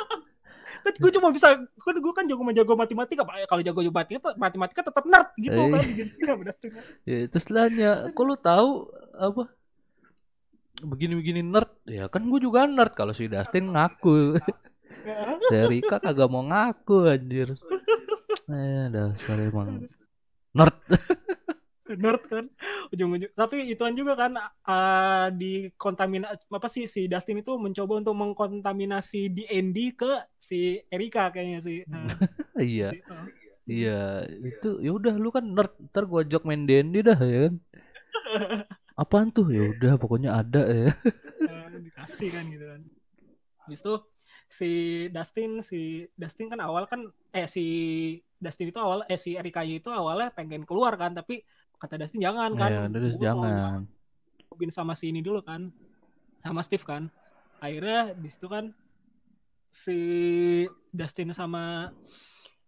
kan gue cuma bisa kan gue kan jago jago matematika Pak. kalau jago matematika matematika tetap nerd gitu Eh. kan gitu sama Dustin kan. ya terus kok lu tahu apa? Begini-begini nerd. Ya kan gue juga nerd kalau si Dustin ngaku. Si Erika kagak mau ngaku anjir. Eh, dasar emang nerd. nerd kan ujung-ujung tapi ituan juga kan eh, di kontaminasi apa sih si Dustin itu mencoba untuk mengkontaminasi D&D ke si Erika kayaknya sih Nah, Iya, si- oh. iya. Itu ya udah lu kan nerd. Ntar gua ajak main D&D dah ya kan. Apaan tuh? Ya udah pokoknya ada ya. Eh, dikasih kan gitu kan habis itu si Dustin si Dustin kan awal kan eh si Dustin itu awal eh si Erika itu awalnya pengen keluar kan tapi kata Dustin jangan kan. Ya, udah Gua mau jangan. Robin sama si ini dulu kan. Sama Steve kan. Akhirnya di situ kan si Dustin sama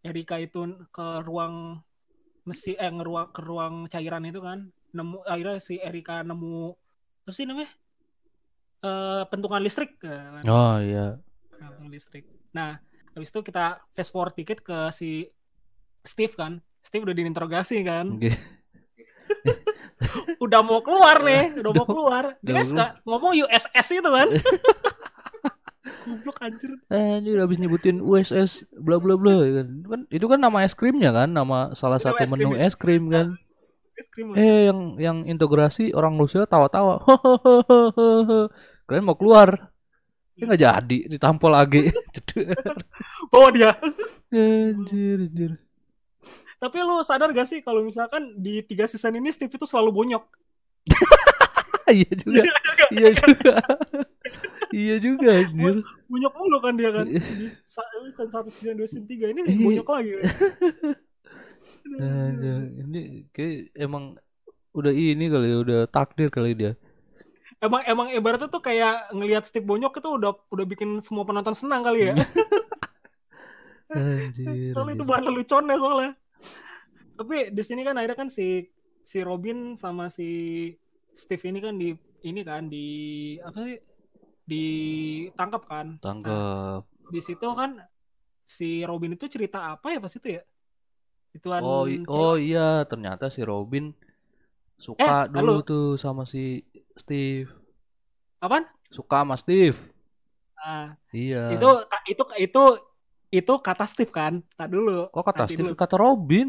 Erika itu ke ruang mesi eh ngeruang ke ruang cairan itu kan. Nemu akhirnya si Erika nemu apa sih namanya? Eh pentungan listrik kan. Oh iya. pentungan listrik. Nah habis itu kita fast forward dikit ke si Steve kan. Steve udah diinterogasi kan. Udah mau keluar nih, udah mau keluar. Dia suka ngomong USS itu kan. Goblok anjir. Eh, anjir habis nyebutin USS bla bla bla ya kan. Kan itu kan nama es krimnya kan, nama salah Itu satu es menu ya? es krim kan. Es krim. Eh yang yang integrasi orang Rusia tawa-tawa. Kalian mau keluar. Ya nggak jadi, ditampol lagi. Bawa dia. anjir, anjir. Tapi lu sadar gak sih kalau misalkan di tiga season ini Steve itu selalu bonyok. iya juga. iya juga. iya juga anjir. Bonyok mulu kan dia kan. Di sa- season 1, season 2, season 3 ini Iya. bonyok lagi. kan. Ini kayak emang udah ini kali ya, udah takdir kali dia. Emang emang ibaratnya tuh kayak ngelihat Steve bonyok itu udah udah bikin semua penonton senang kali ya. Anjir. Soalnya itu bahan leluconnya soalnya. Tapi di sini kan akhirnya kan si si Robin sama si Steve ini kan di ini kan di apa sih ditangkap kan. Tangkap. Di situ kan si Robin itu cerita apa ya pas itu ya? Ituan Oh, cewek- oh iya, ternyata si Robin suka Eh, dulu lalu. tuh sama si Steve. apaan? Suka sama Steve. Nah, Iya. itu itu itu itu kata Steve kan. Tak dulu. Kok kata Nanti Steve dulu. kata Robin?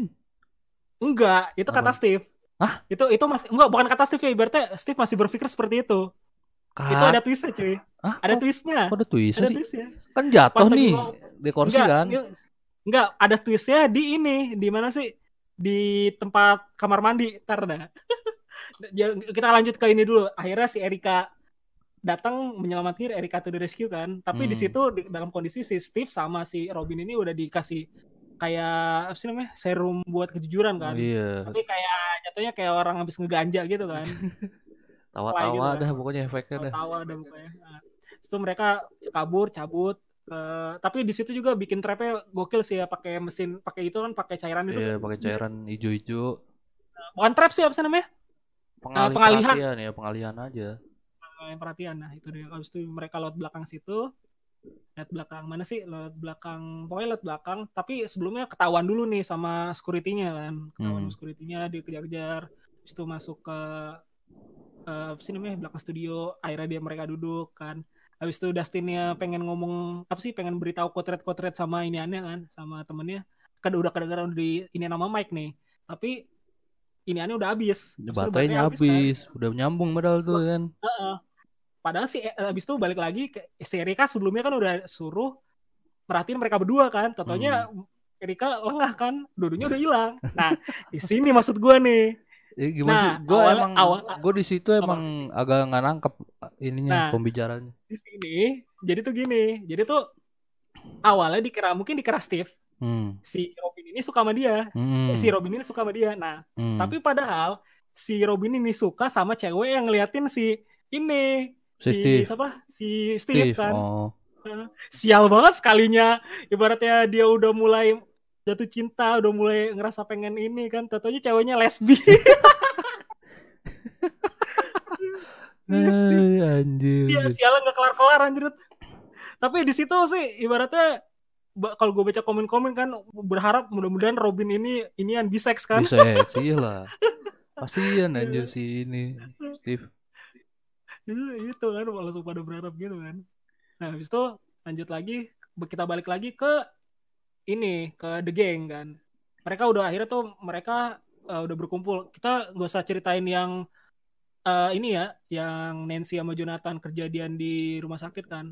Enggak, itu kata Apa? Steve. Hah? Itu itu masih enggak bukan kata Steve ya, ibaratnya Steve masih berpikir seperti itu. Itu Kak, ada twistnya cuy. ah, Ada twistnya. kok ada twist Ada sih? twistnya. Kan jatuh Pas nih di kursi Enggak, kan? enggak, ada twistnya di ini, di mana sih? Di tempat kamar mandi. Ya, kita lanjut ke ini dulu. Akhirnya si Erika datang menyelamatkan Erika to the rescue kan. Tapi di Hmm. situ di- dalam kondisi si Steve sama si Robin ini udah dikasih kayak apa sih namanya? serum buat kejujuran kan. Iya. Tapi kayak jatuhnya kayak orang habis ngeganja gitu kan. Tawa-tawa gitu kan. dah pokoknya efeknya dah. Tawa ada mukanya. Nah, Terus itu mereka kabur, cabut. Eh, tapi di situ juga bikin trapnya gokil sih ya pakai mesin pakai itu kan pakai cairan itu Iya, pakai cairan hijau-hijau. bukan trap sih apa sih namanya Pengalih pengalihan. ya, pengalihan aja. Yang perhatian nah itu dia habis itu mereka lewat belakang situ lihat belakang mana sih? Lewat belakang pokoknya lewat belakang. Tapi sebelumnya ketahuan dulu nih sama security-nya kan. Ketahuan Hmm. security-nya dikejar-kejar. Habis itu masuk ke eh, apa sih namanya belakang studio. Akhirnya dia mereka duduk kan. Habis itu Dustinnya pengen ngomong apa sih pengen beritahu kotret-kotret sama ini aneh kan sama temennya. Kan udah kedengeran di ini nama Mike nih. Tapi ini aneh udah habis. Habis baterainya kan. habis udah nyambung padahal tuh kan. Heeh. Padahal si eh, habis itu balik lagi ke si Erika sebelumnya kan udah suruh merhatiin mereka berdua kan. Totonya Hmm. Erika lengah kan, dudunya udah hilang. Nah, di sini maksud gua nih. Ya, gimana Nah, sih? Gue emang, awal- gue di situ emang agak nggak nangkep ininya Nah. pembicaranya. Di sini jadi tuh gini. Jadi tuh awalnya dikira mungkin dikira Steve Hmm. si Robin ini suka sama dia. Hmm. Eh, si Robin ini suka sama dia. Nah, Hmm. tapi padahal si Robin ini suka sama cewek yang ngeliatin si ini Si si Steve. siapa? Si Steve, Steve. kan. Oh. sial banget sekalinya ibaratnya dia udah mulai jatuh cinta udah mulai ngerasa pengen ini kan tentunya ceweknya lesbi Iya. Ay, anjir. Iya sialan nggak kelar kelar anjir tapi di situ sih ibaratnya ba- kalau gue baca komen-komen kan berharap mudah-mudahan Robin ini ini yang bisex kan Bisa sih lah. Kasian anjir si ini. Steve. Itu itu kan langsung pada berharap gitu kan. Nah habis itu lanjut lagi kita balik lagi ke ini ke The Gang kan. Mereka udah akhirnya tuh mereka uh, udah berkumpul. Kita gak usah ceritain yang uh, ini ya yang Nancy sama Jonathan kejadian di rumah sakit kan.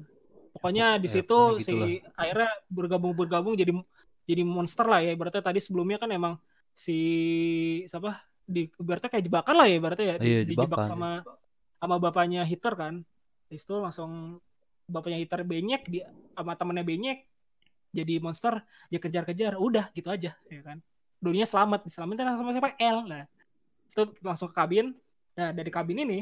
Pokoknya di Ya, situ pokoknya si gitulah. akhirnya bergabung bergabung jadi jadi monster lah ya. Ibaratnya tadi sebelumnya kan emang si siapa? Di ibaratnya kayak jebakan lah ya ibaratnya ya. Di- Iya, dijebak jebakan. sama sama bapaknya Hitler kan. Habis itu langsung bapaknya Hitler benyek dia sama temennya benyek jadi monster dia kejar-kejar udah gitu aja ya kan. Dunia selamat diselamatin sama siapa? L. Nah itu langsung ke kabin. Nah dari kabin ini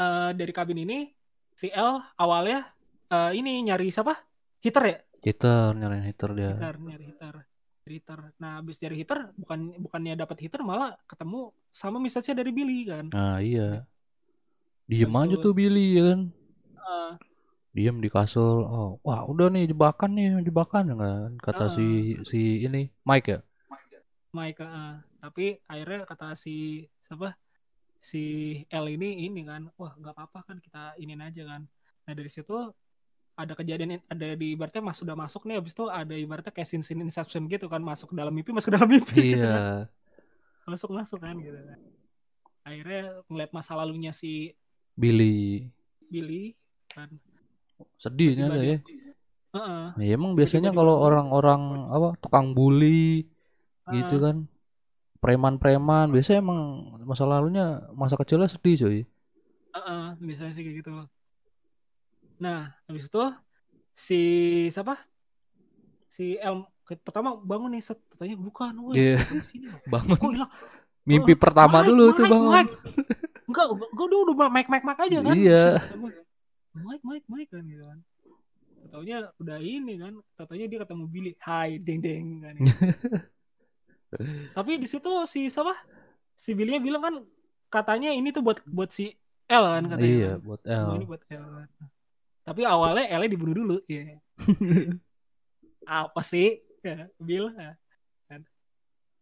eh dari kabin ini si L awalnya eh, ini nyari siapa? Hitler ya? Hitter, nyariin hitter dia. Hitler nyari Hitler Hitler nah habis dari Hitler bukan bukannya dapat Hitler malah ketemu sama message dari Billy kan Nah, iya. Diem aja tuh Billy ya kan. Eh, Diem di kasur. Oh, wah udah nih jebakan nih, jebakan kan kata Ah. si si ini Mike ya. Mike eh, tapi akhirnya kata si siapa si L ini ini kan wah nggak apa-apa kan kita inin aja kan nah dari situ ada kejadian ada di ibaratnya mas sudah masuk nih habis itu ada ibaratnya kayak scene scene inception gitu kan masuk ke dalam mimpi masuk ke dalam mimpi gitu kan. Iya. masuk masuk kan gitu kan akhirnya ngeliat masa lalunya si Billy. Billy kan Sedihnya ada ya. Heeh. Ya emang biasanya kalau orang-orang apa tukang bully gitu Heeh. kan. Preman-preman biasanya emang masa lalunya masa kecilnya sedih coy. Heeh, biasanya sih kayak gitu. Nah, habis itu si siapa? Si El pertama bangun nih set katanya bukan, woi. Iya. bukan di sini. Bangun Kok hilang? mimpi Oh, pertama Mike, dulu tuh Mike, bangun. Mike. Enggak, gue udah udah Mike Mike Mike aja kan. Iya. Gua, Mike Mike Mike kan gitu kan. Taunya udah ini kan, taunya dia ketemu Billy, hai deng deng kan. Tapi di situ si siapa? Si Billy-nya bilang kan katanya ini tuh buat buat si L kan katanya. Iya, kan. buat Semua L. ini buat L. kan. Tapi awalnya L dibunuh dulu, ya. Apa sih? Ya, Bill. Kan.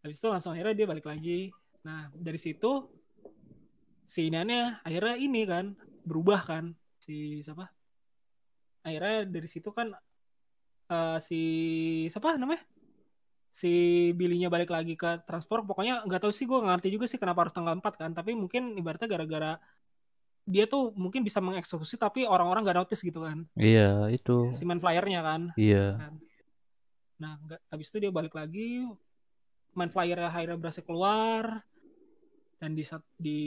Habis itu langsung akhirnya dia balik lagi. Nah, dari situ si akhirnya ini kan berubah kan si siapa? Akhirnya dari situ kan eh, si siapa namanya? Si Billy-nya balik lagi ke transport. Pokoknya nggak tahu sih gue ngerti juga sih kenapa harus tanggal 4 kan. Tapi mungkin ibaratnya gara-gara dia tuh mungkin bisa mengeksekusi tapi orang-orang nggak notice gitu kan. Iya, itu. Si main flyernya kan. Iya. Nah, nggak, habis itu dia balik lagi, main flyer akhirnya berhasil keluar, dan di saat di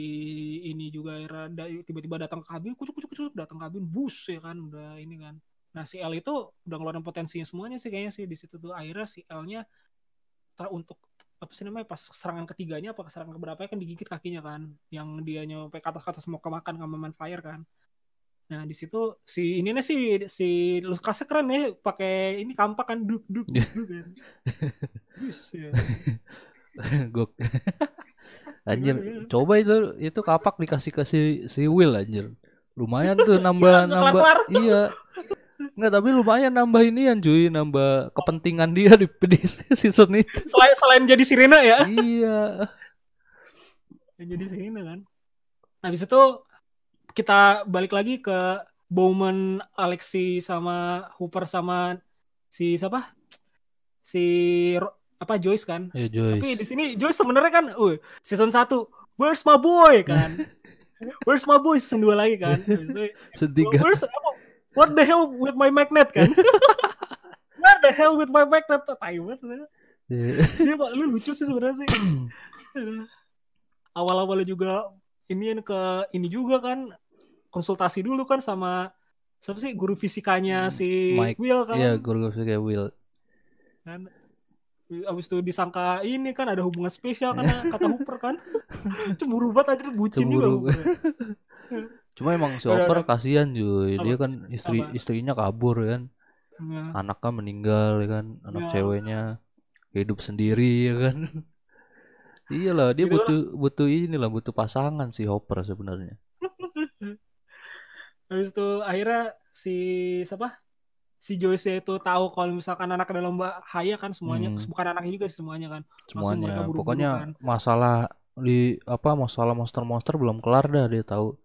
ini juga da- tiba-tiba datang ke kabin, kucuk kucuk kucuk datang ke kabin, bus ya kan, udah ini kan. Nah si L itu udah ngeluarin potensinya semuanya sih kayaknya sih di situ tuh akhirnya si L-nya ter untuk apa sih namanya pas serangan ketiganya apa serangan keberapa kan digigit kakinya kan yang dia nyampe ke atas ke atas mau kemakan sama main flyer kan nah di situ si ini nih si si Lukasnya keren ya pakai ini kampak kan duk duk duk, duk kan ya. Gok. Anjir, coba itu itu kapak dikasih ke si, si Will anjir. Lumayan tuh nambah Iya, nambah kelar-kelar. iya. Enggak, tapi lumayan nambah inian cuy, nambah kepentingan dia di, di season itu. Selain selain jadi sirena ya. iya. yang jadi sirena kan. Habis itu kita balik lagi ke Bowman, Alexi sama Hooper sama si siapa? Si apa Joyce kan? Ya Tapi di Joyce. sini Joyce sebenarnya kan, uh, season 1, where's my boy kan? where's my boy season 2 lagi kan? Itu, Setiga. where's what the hell with my magnet kan? What the hell with my magnet? Tai banget. Iya. Dia Pak, lu lucu sih sebenarnya sih. Awal-awalnya juga ini ke ini juga kan konsultasi dulu kan sama siapa sih guru fisikanya si Mike. Will kan. Iya, gue kayak Will. kan. Abis itu disangka ini kan ada hubungan spesial karena kata Hooper kan. Cemburu banget aja bucin juga Cemburu. Hooper. Cuma emang si udah. kasihan cuy. Dia kan istri Apa? istrinya kabur kan. Ya. Anaknya meninggal ya kan. Anak Ya. ceweknya hidup sendiri ya kan. Iyalah, dia Gitu lah. butuh butuh inilah, butuh pasangan si Hopper sebenarnya. Habis itu akhirnya si siapa? Si Joyce itu tahu kalau misalkan anak dalam bahaya kan semuanya, Hmm. bukan anaknya juga sih semuanya kan. Semuanya. buru-buru Pokoknya kan. masalah di apa masalah monster-monster belum kelar dah dia tahu.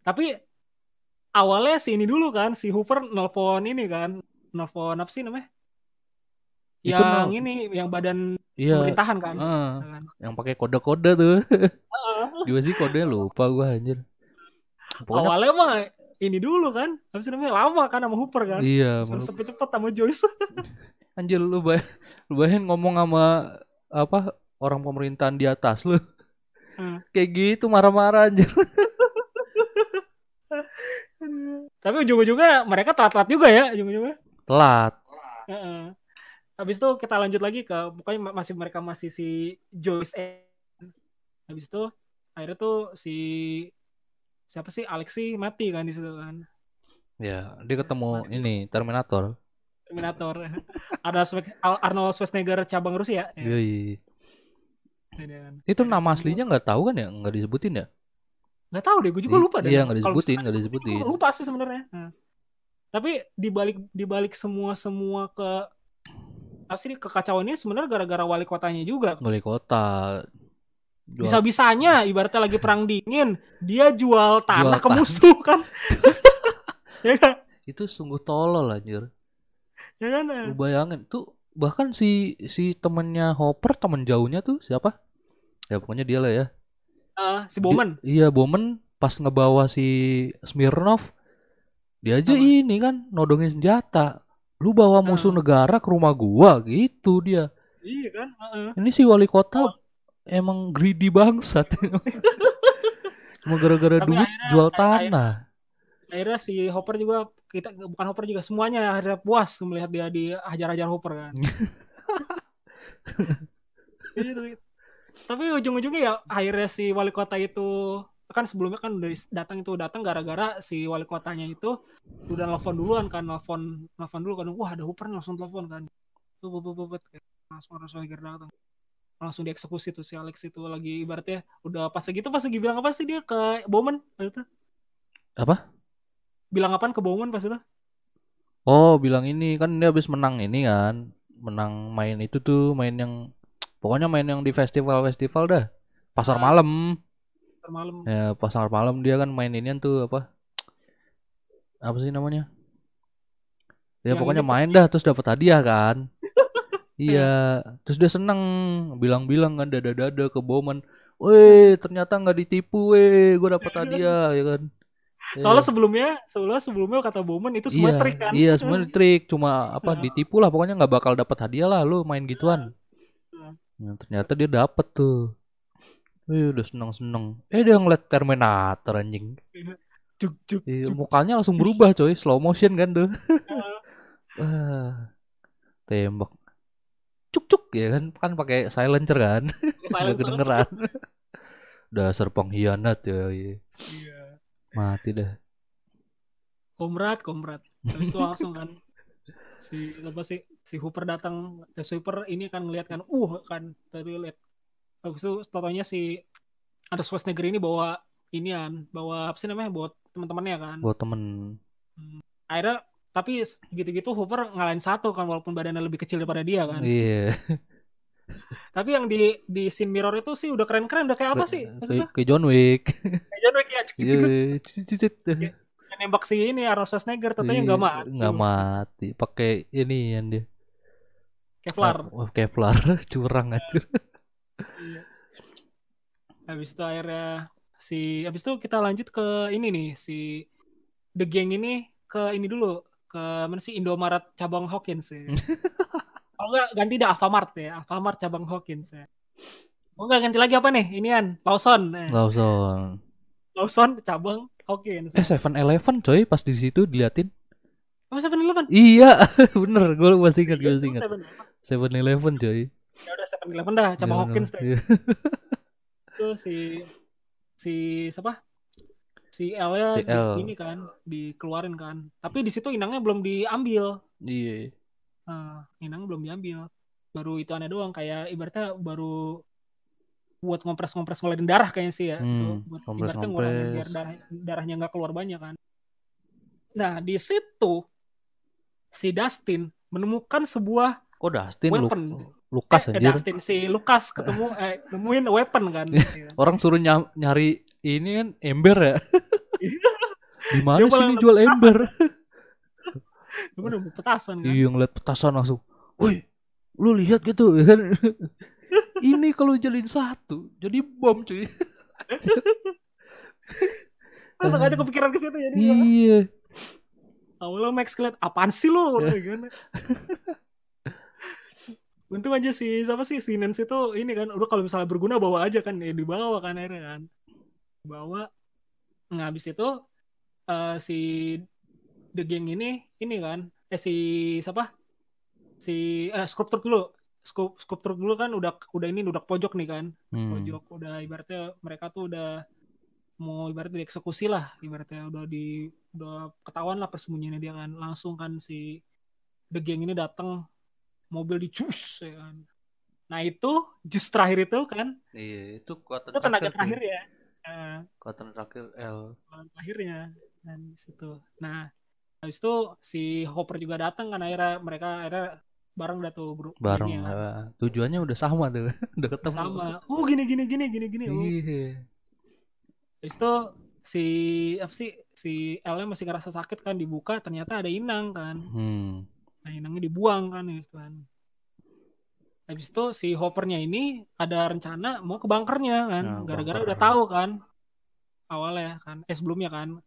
Tapi awalnya si ini dulu kan, si Hooper nelpon ini kan, nelpon apa sih namanya? Itu Yang nel- ini, yang badan Iya, pemerintahan kan. Kan. yang pakai kode-kode tuh. Gimana sih kodenya lupa gua anjir. Pokoknya Awalnya mah ini dulu kan, sih namanya? Lama kan sama Hooper kan. iya, Suruh menurut- cepet-cepet sama Joyce. anjir lu bay lu bayangin ngomong sama apa orang pemerintahan di atas lu. Hmm. Kayak gitu marah-marah anjir. Tapi ujung-ujungnya mereka telat-telat juga ya, ujung-ujungnya. Telat. Heeh. Habis itu kita lanjut lagi ke pokoknya ma- masih mereka masih si Joyce. Habis itu akhirnya tuh si siapa sih Alexi mati kan di situ kan. Ya, dia ketemu ini Terminator. Terminator. Ada Arnold Schwarzenegger cabang Rusia. Ya. Yoi. Itu nama aslinya nggak tahu kan ya? Nggak disebutin ya? Nggak tahu deh, gue juga lupa deh. iya, nggak disebutin, nggak disebutin, gua Lupa sih sebenarnya. Nah. Tapi dibalik dibalik semua semua ke apa sih kekacauan ini sebenarnya gara-gara wali kotanya juga. Wali kota. Jual- Bisa-bisanya ibaratnya lagi perang dingin, dia jual tanah ke tanah. musuh kan. ya kan? Itu sungguh tolol anjir. Ya kan? Lu bayangin tuh bahkan si si temennya Hopper temen jauhnya tuh siapa? Ya pokoknya dia lah ya. Eh, si Di- Bowman. iya, Bowman pas ngebawa si Smirnov dia aja Apa? ini kan nodongin senjata. Lu bawa musuh Ah. negara ke rumah gua gitu dia. Iya kan? Heeh. Ini si wali kota emang greedy bangsat. Cuma gara-gara duit akhirnya- jual akhirnya- tanah. Akhirnya si Hopper juga kita bukan Hopper juga semuanya akhirnya puas melihat dia dihajar-hajar Hopper kan. Tapi ujung-ujungnya ya akhirnya si wali kota itu kan sebelumnya kan udah datang itu datang gara-gara si wali kotanya itu udah nelfon duluan kan nelfon nelfon dulu kan wah ada Hooper langsung telepon kan. Tuh bubut bubut langsung harus lagi datang. Langsung dieksekusi tuh si Alex itu lagi ibaratnya udah pas segitu pas lagi bilang apa sih dia? Ke Bowman itu. Apa? bilang apaan ke Bowman pas itu? Oh, bilang ini kan dia habis menang ini kan. Menang main itu tuh, main yang pokoknya main yang di festival-festival dah. Pasar Ah. malam. Ntar malam Ya, pasar malam dia kan main inian tuh apa? Apa sih namanya? Ya Yang pokoknya ini main dah terus dapat hadiah kan. iya, terus dia seneng bilang-bilang kan dada-dada ke Bowman. Weh, ternyata nggak ditipu, weh, gue dapat hadiah ya kan. soalnya sebelumnya sebelumnya sebelumnya kata Bowman itu semua iya, trik kan Iya, semua trik, cuma apa ditipu lah pokoknya nggak bakal dapat hadiah lah lu main gituan. Nah, ternyata dia dapet tuh. Wih, udah seneng-seneng. Eh dia ngeliat Terminator anjing. juk Iya, juk mukanya langsung berubah coy, slow motion kan tuh. Ah, tembak. Cuk cuk ya kan, kan pakai silencer kan. Udah silencer. kedengeran. Dasar pengkhianat ya. iya. Iya. Mati dah. Komrad, komrad. Habis itu langsung kan si apa sih si Hooper datang, si Hooper ini kan ngeliat kan, uh kan tadi lihat habis itu totonya si ada Schwarzenegger ini bawa inian bawa apa sih namanya buat teman-temannya kan. Buat temen. Akhirnya tapi gitu-gitu Hooper ngalahin satu kan walaupun badannya lebih kecil daripada dia kan. Iya. Tapi yang di di scene mirror itu sih udah keren-keren udah kayak apa sih maksudnya? kayak kayak John Wick. Kayak John Wick ya iya nembak si ini Arnold Schwarzenegger tentunya Iya, nggak mati nggak mati. Pakai ini yang dia. Kevlar. Oh, Kevlar. Curang aja. Iya. habis itu akhirnya si habis itu kita lanjut ke ini nih si The Gang ini ke ini dulu. Ke mana sih? Indomaret cabang Hawkins ya. oh enggak ganti dah Alfamart ya. Alfamart cabang Hawkins ya. Oh enggak ganti lagi apa nih? Inian Lawson. Eh. Lawson. Lawson cabang Hawkins eh Seven Eleven coy pas di situ diliatin. Oh Seven Eleven? Iya bener gue masih ingat gue masih ingat. Seven Eleven coy. Ya udah Seven Eleven dah cabang Iya, Hawkins deh. iya. itu si si siapa? Si L nya Si L. ini kan dikeluarin kan. Tapi di situ inangnya belum diambil. Iya. Nah, inang belum diambil. Baru itu aneh doang kayak ibaratnya baru buat ngompres-ngompres ngeluarin darah kayaknya sih ya Hmm, Tuh, buat ibaratnya ngurangin biar darah, darahnya nggak keluar banyak kan. Nah di situ si Dustin menemukan sebuah kok Dustin? Lu- weapon. Lukas eh, anjir. Dustin si Lukas ketemu eh nemuin weapon kan. Iya. orang suruh ny- nyari ini kan ember ya. Di mana Dia sih ini jual petasan. ember? Nemu petasan kan. Iya ngeliat petasan langsung. Woi lu lihat gitu ya kan ini kalau jalin satu jadi bom cuy. Langsung aja kepikiran ke situ jadi iya. Awalnya Max ngeliat apaan sih lo ya untung aja sih siapa sih si Nance itu ini kan udah kalau misalnya berguna bawa aja kan ya dibawa kan akhirnya kan. Bawa. Nah habis itu eh, si The Gang ini ini kan eh si siapa? Si eh sculptor dulu Sculp- sculptor dulu kan udah udah ini udah pojok nih kan. Hmm. pojok udah ibaratnya mereka tuh udah mau ibaratnya dieksekusi lah ibaratnya udah di udah ketahuan lah persembunyiannya dia kan. Langsung kan si The Gang ini datang mobil dicus ya kan. Nah itu jus terakhir itu kan iya itu kuatan itu tenaga terakhir ya. Nah, kuatan terakhir L. Lawan terakhirnya dan situ. Nah habis itu si Hopper juga datang kan akhirnya mereka akhirnya bareng dah tuh bro bareng ya eh, tujuannya udah sama tuh udah ketemu sama oh gini gini gini gini gini oh. iya Habis itu si apa sih si L masih ngerasa sakit kan dibuka ternyata ada inang kan. hmm. Nah, inangnya dibuang kan gitu kan. Habis itu si Hoppernya ini ada rencana mau ke bunkernya kan. Nah, Gara-gara udah tahu kan awalnya kan eh sebelumnya kan.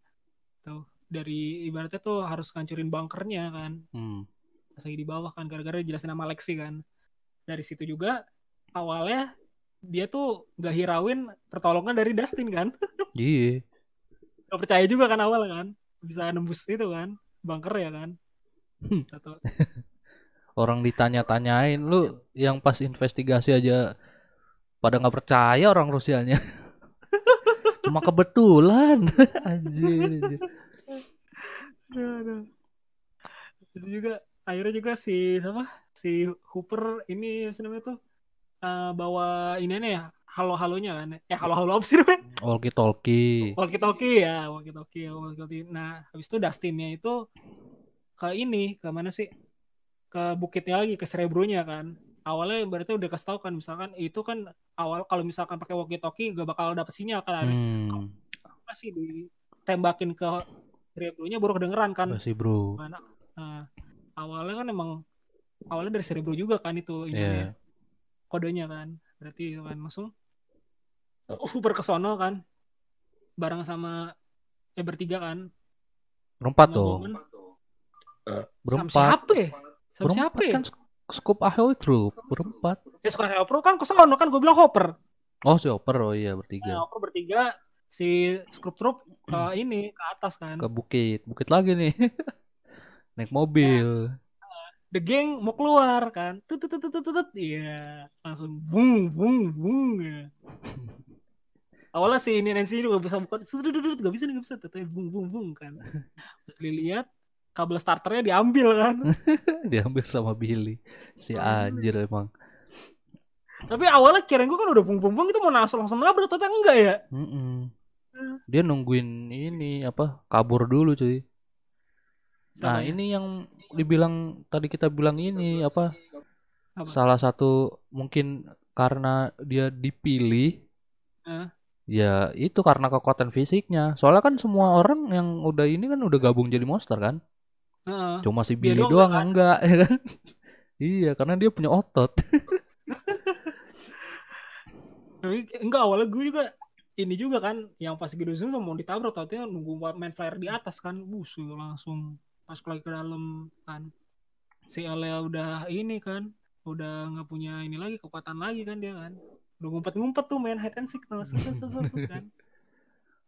Tuh dari ibaratnya tuh harus ngancurin bunkernya kan. Hmm. Pas lagi di bawah kan gara-gara dijelasin sama Lexi kan. Dari situ juga awalnya dia tuh gak hirauin pertolongan dari Dustin kan. iya gak percaya juga kan awal kan bisa nembus itu kan bunker ya kan Hmm. Satu. orang ditanya-tanyain lu yang pas investigasi aja pada nggak percaya orang Rusianya cuma kebetulan anjir, anjir. Aduh, aduh. Itu juga akhirnya juga si siapa? Si Hooper ini sih namanya tuh? Eh, bawa ini nih ya halo halonya kan. Eh halo halo apa sih namanya? Walkie talkie walkie talkie ya walkie talkie walkie talkie nah habis itu Dustinnya itu ke ini ke mana sih? Ke bukitnya lagi ke Cerebronya kan. Awalnya berarti udah kasih tahu kan misalkan itu kan awal kalau misalkan pakai walkie talkie gak bakal dapet sinyal kan. Hmm. masih ditembakin ke Cerebronya baru kedengeran kan. Masih bro? Mana? Nah, awalnya kan emang awalnya dari Cerebro juga kan itu Iya. ininya, kodenya kan. Berarti itu kan langsung Uber ke sono kan. Bareng sama eh bertiga kan. Berempat tuh. Sama berempat. siapa ya? sama berempat siapa ya? kan scoop Ahoy Troop. Berempat. Ya sekarang Hopper kan ke sono kan gue bilang Hopper. Oh si Oper oh iya nah, bertiga Hopper bertiga si Scrub Troop ke ini ke atas kan. Ke bukit. Bukit lagi nih naik mobil. The gang mau keluar kan. Tut tut tut tut iya. Langsung bung bung bung ya. awalnya si ini Nancy juga bisa buka gak bisa nih gak bisa. Tapi bung bung bung kan. Terus dilihat kabel starternya diambil kan. Diambil sama Billy. Si anjir emang. Tapi awalnya kirain gue kan udah bung-bung itu mau langsung langsung nabrak ternyata enggak ya. Mm-mm. Dia nungguin ini apa kabur dulu cuy. Nah ya. ini yang dibilang tadi kita bilang ini apa? Apa? Salah satu mungkin karena dia dipilih. Eh. Ya itu karena kekuatan fisiknya. Soalnya kan semua orang yang udah ini kan udah gabung jadi monster kan. Heeh. Cuma si Billy doang doang nggak enggak ya kan? iya karena dia punya otot. Enggak awalnya gue juga ini juga kan yang pas zoom mau ditabrak tapi nunggu main flare di atas kan bus langsung pas lagi ke dalam kan. Si Alea udah ini kan udah nggak punya ini lagi kekuatan lagi kan dia kan. Udah ngumpet-ngumpet tuh main hide and seek set, kan.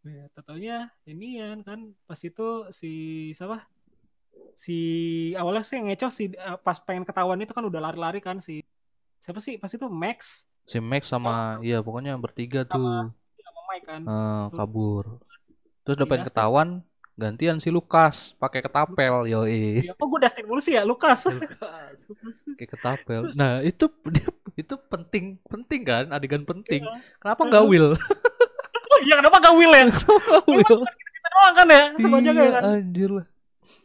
Ya totalnya ini kan. Pas itu si siapa? Si awalnya sih ngecoh si eh, pas pengen ketahuan itu kan udah lari-lari kan si siapa sih? Pas itu Max. Si Max sama iya pokoknya bertiga sama tuh. sama Mike kan. Tuh. kabur. Terus udah Si pengen ketahuan gantian si Lukas pakai ketapel yoi. Ya, kok gue Dustin mulu sih ya, Lukas. Kayak ketapel. Nah, itu itu penting penting kan adegan penting. Iya. Kenapa nggak Will? Oh iya, kenapa gak Will ya? Will. Kita doang kan ya, sama aja Iya, kan. anjir lah.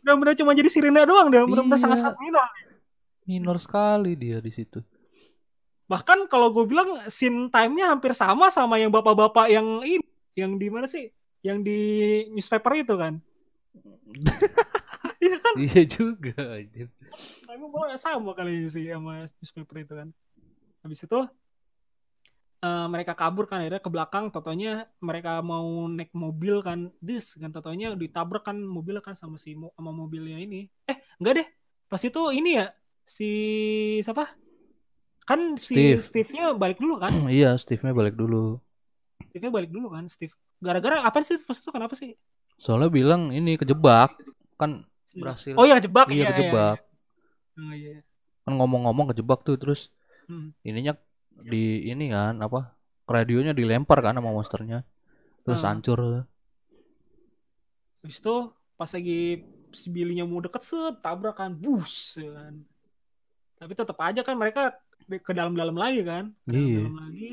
Benar-benar cuma jadi Sirena doang dia, benar-benar Iya. sangat-sangat minor. Minor sekali dia di situ. Bahkan kalau gue bilang scene time-nya hampir sama sama yang bapak-bapak yang ini, yang di mana sih? Yang di newspaper itu kan. Iya kan? Iya juga. Time malah sama kali sih sama newspaper itu kan. Habis itu eh, mereka kabur kan akhirnya ke belakang totonya mereka mau naik mobil kan dis kan totonya ditabrak kan mobilnya kan sama si mo- sama mobilnya ini eh enggak deh pas itu ini ya si siapa kan si Steve. Steve-nya balik dulu kan iya, Steve-nya balik dulu. Steve-nya balik dulu kan Steve gara-gara apa sih pas itu kenapa sih Soalnya bilang ini kejebak. Kan Si- berhasil. oh iya kejebak iya iya, iya, kejebak. iya. Oh, iya. Kan ngomong-ngomong kejebak tuh terus Hmm. ininya di ini kan apa? Radionya dilempar kan sama monsternya. Terus Ah. hancur. Habis itu pas lagi si Billy-nya mau deket set tabrak kan bus kan. Tapi tetap aja kan mereka ke dalam-dalam lagi kan. Ke Iya. dalam-dalam lagi.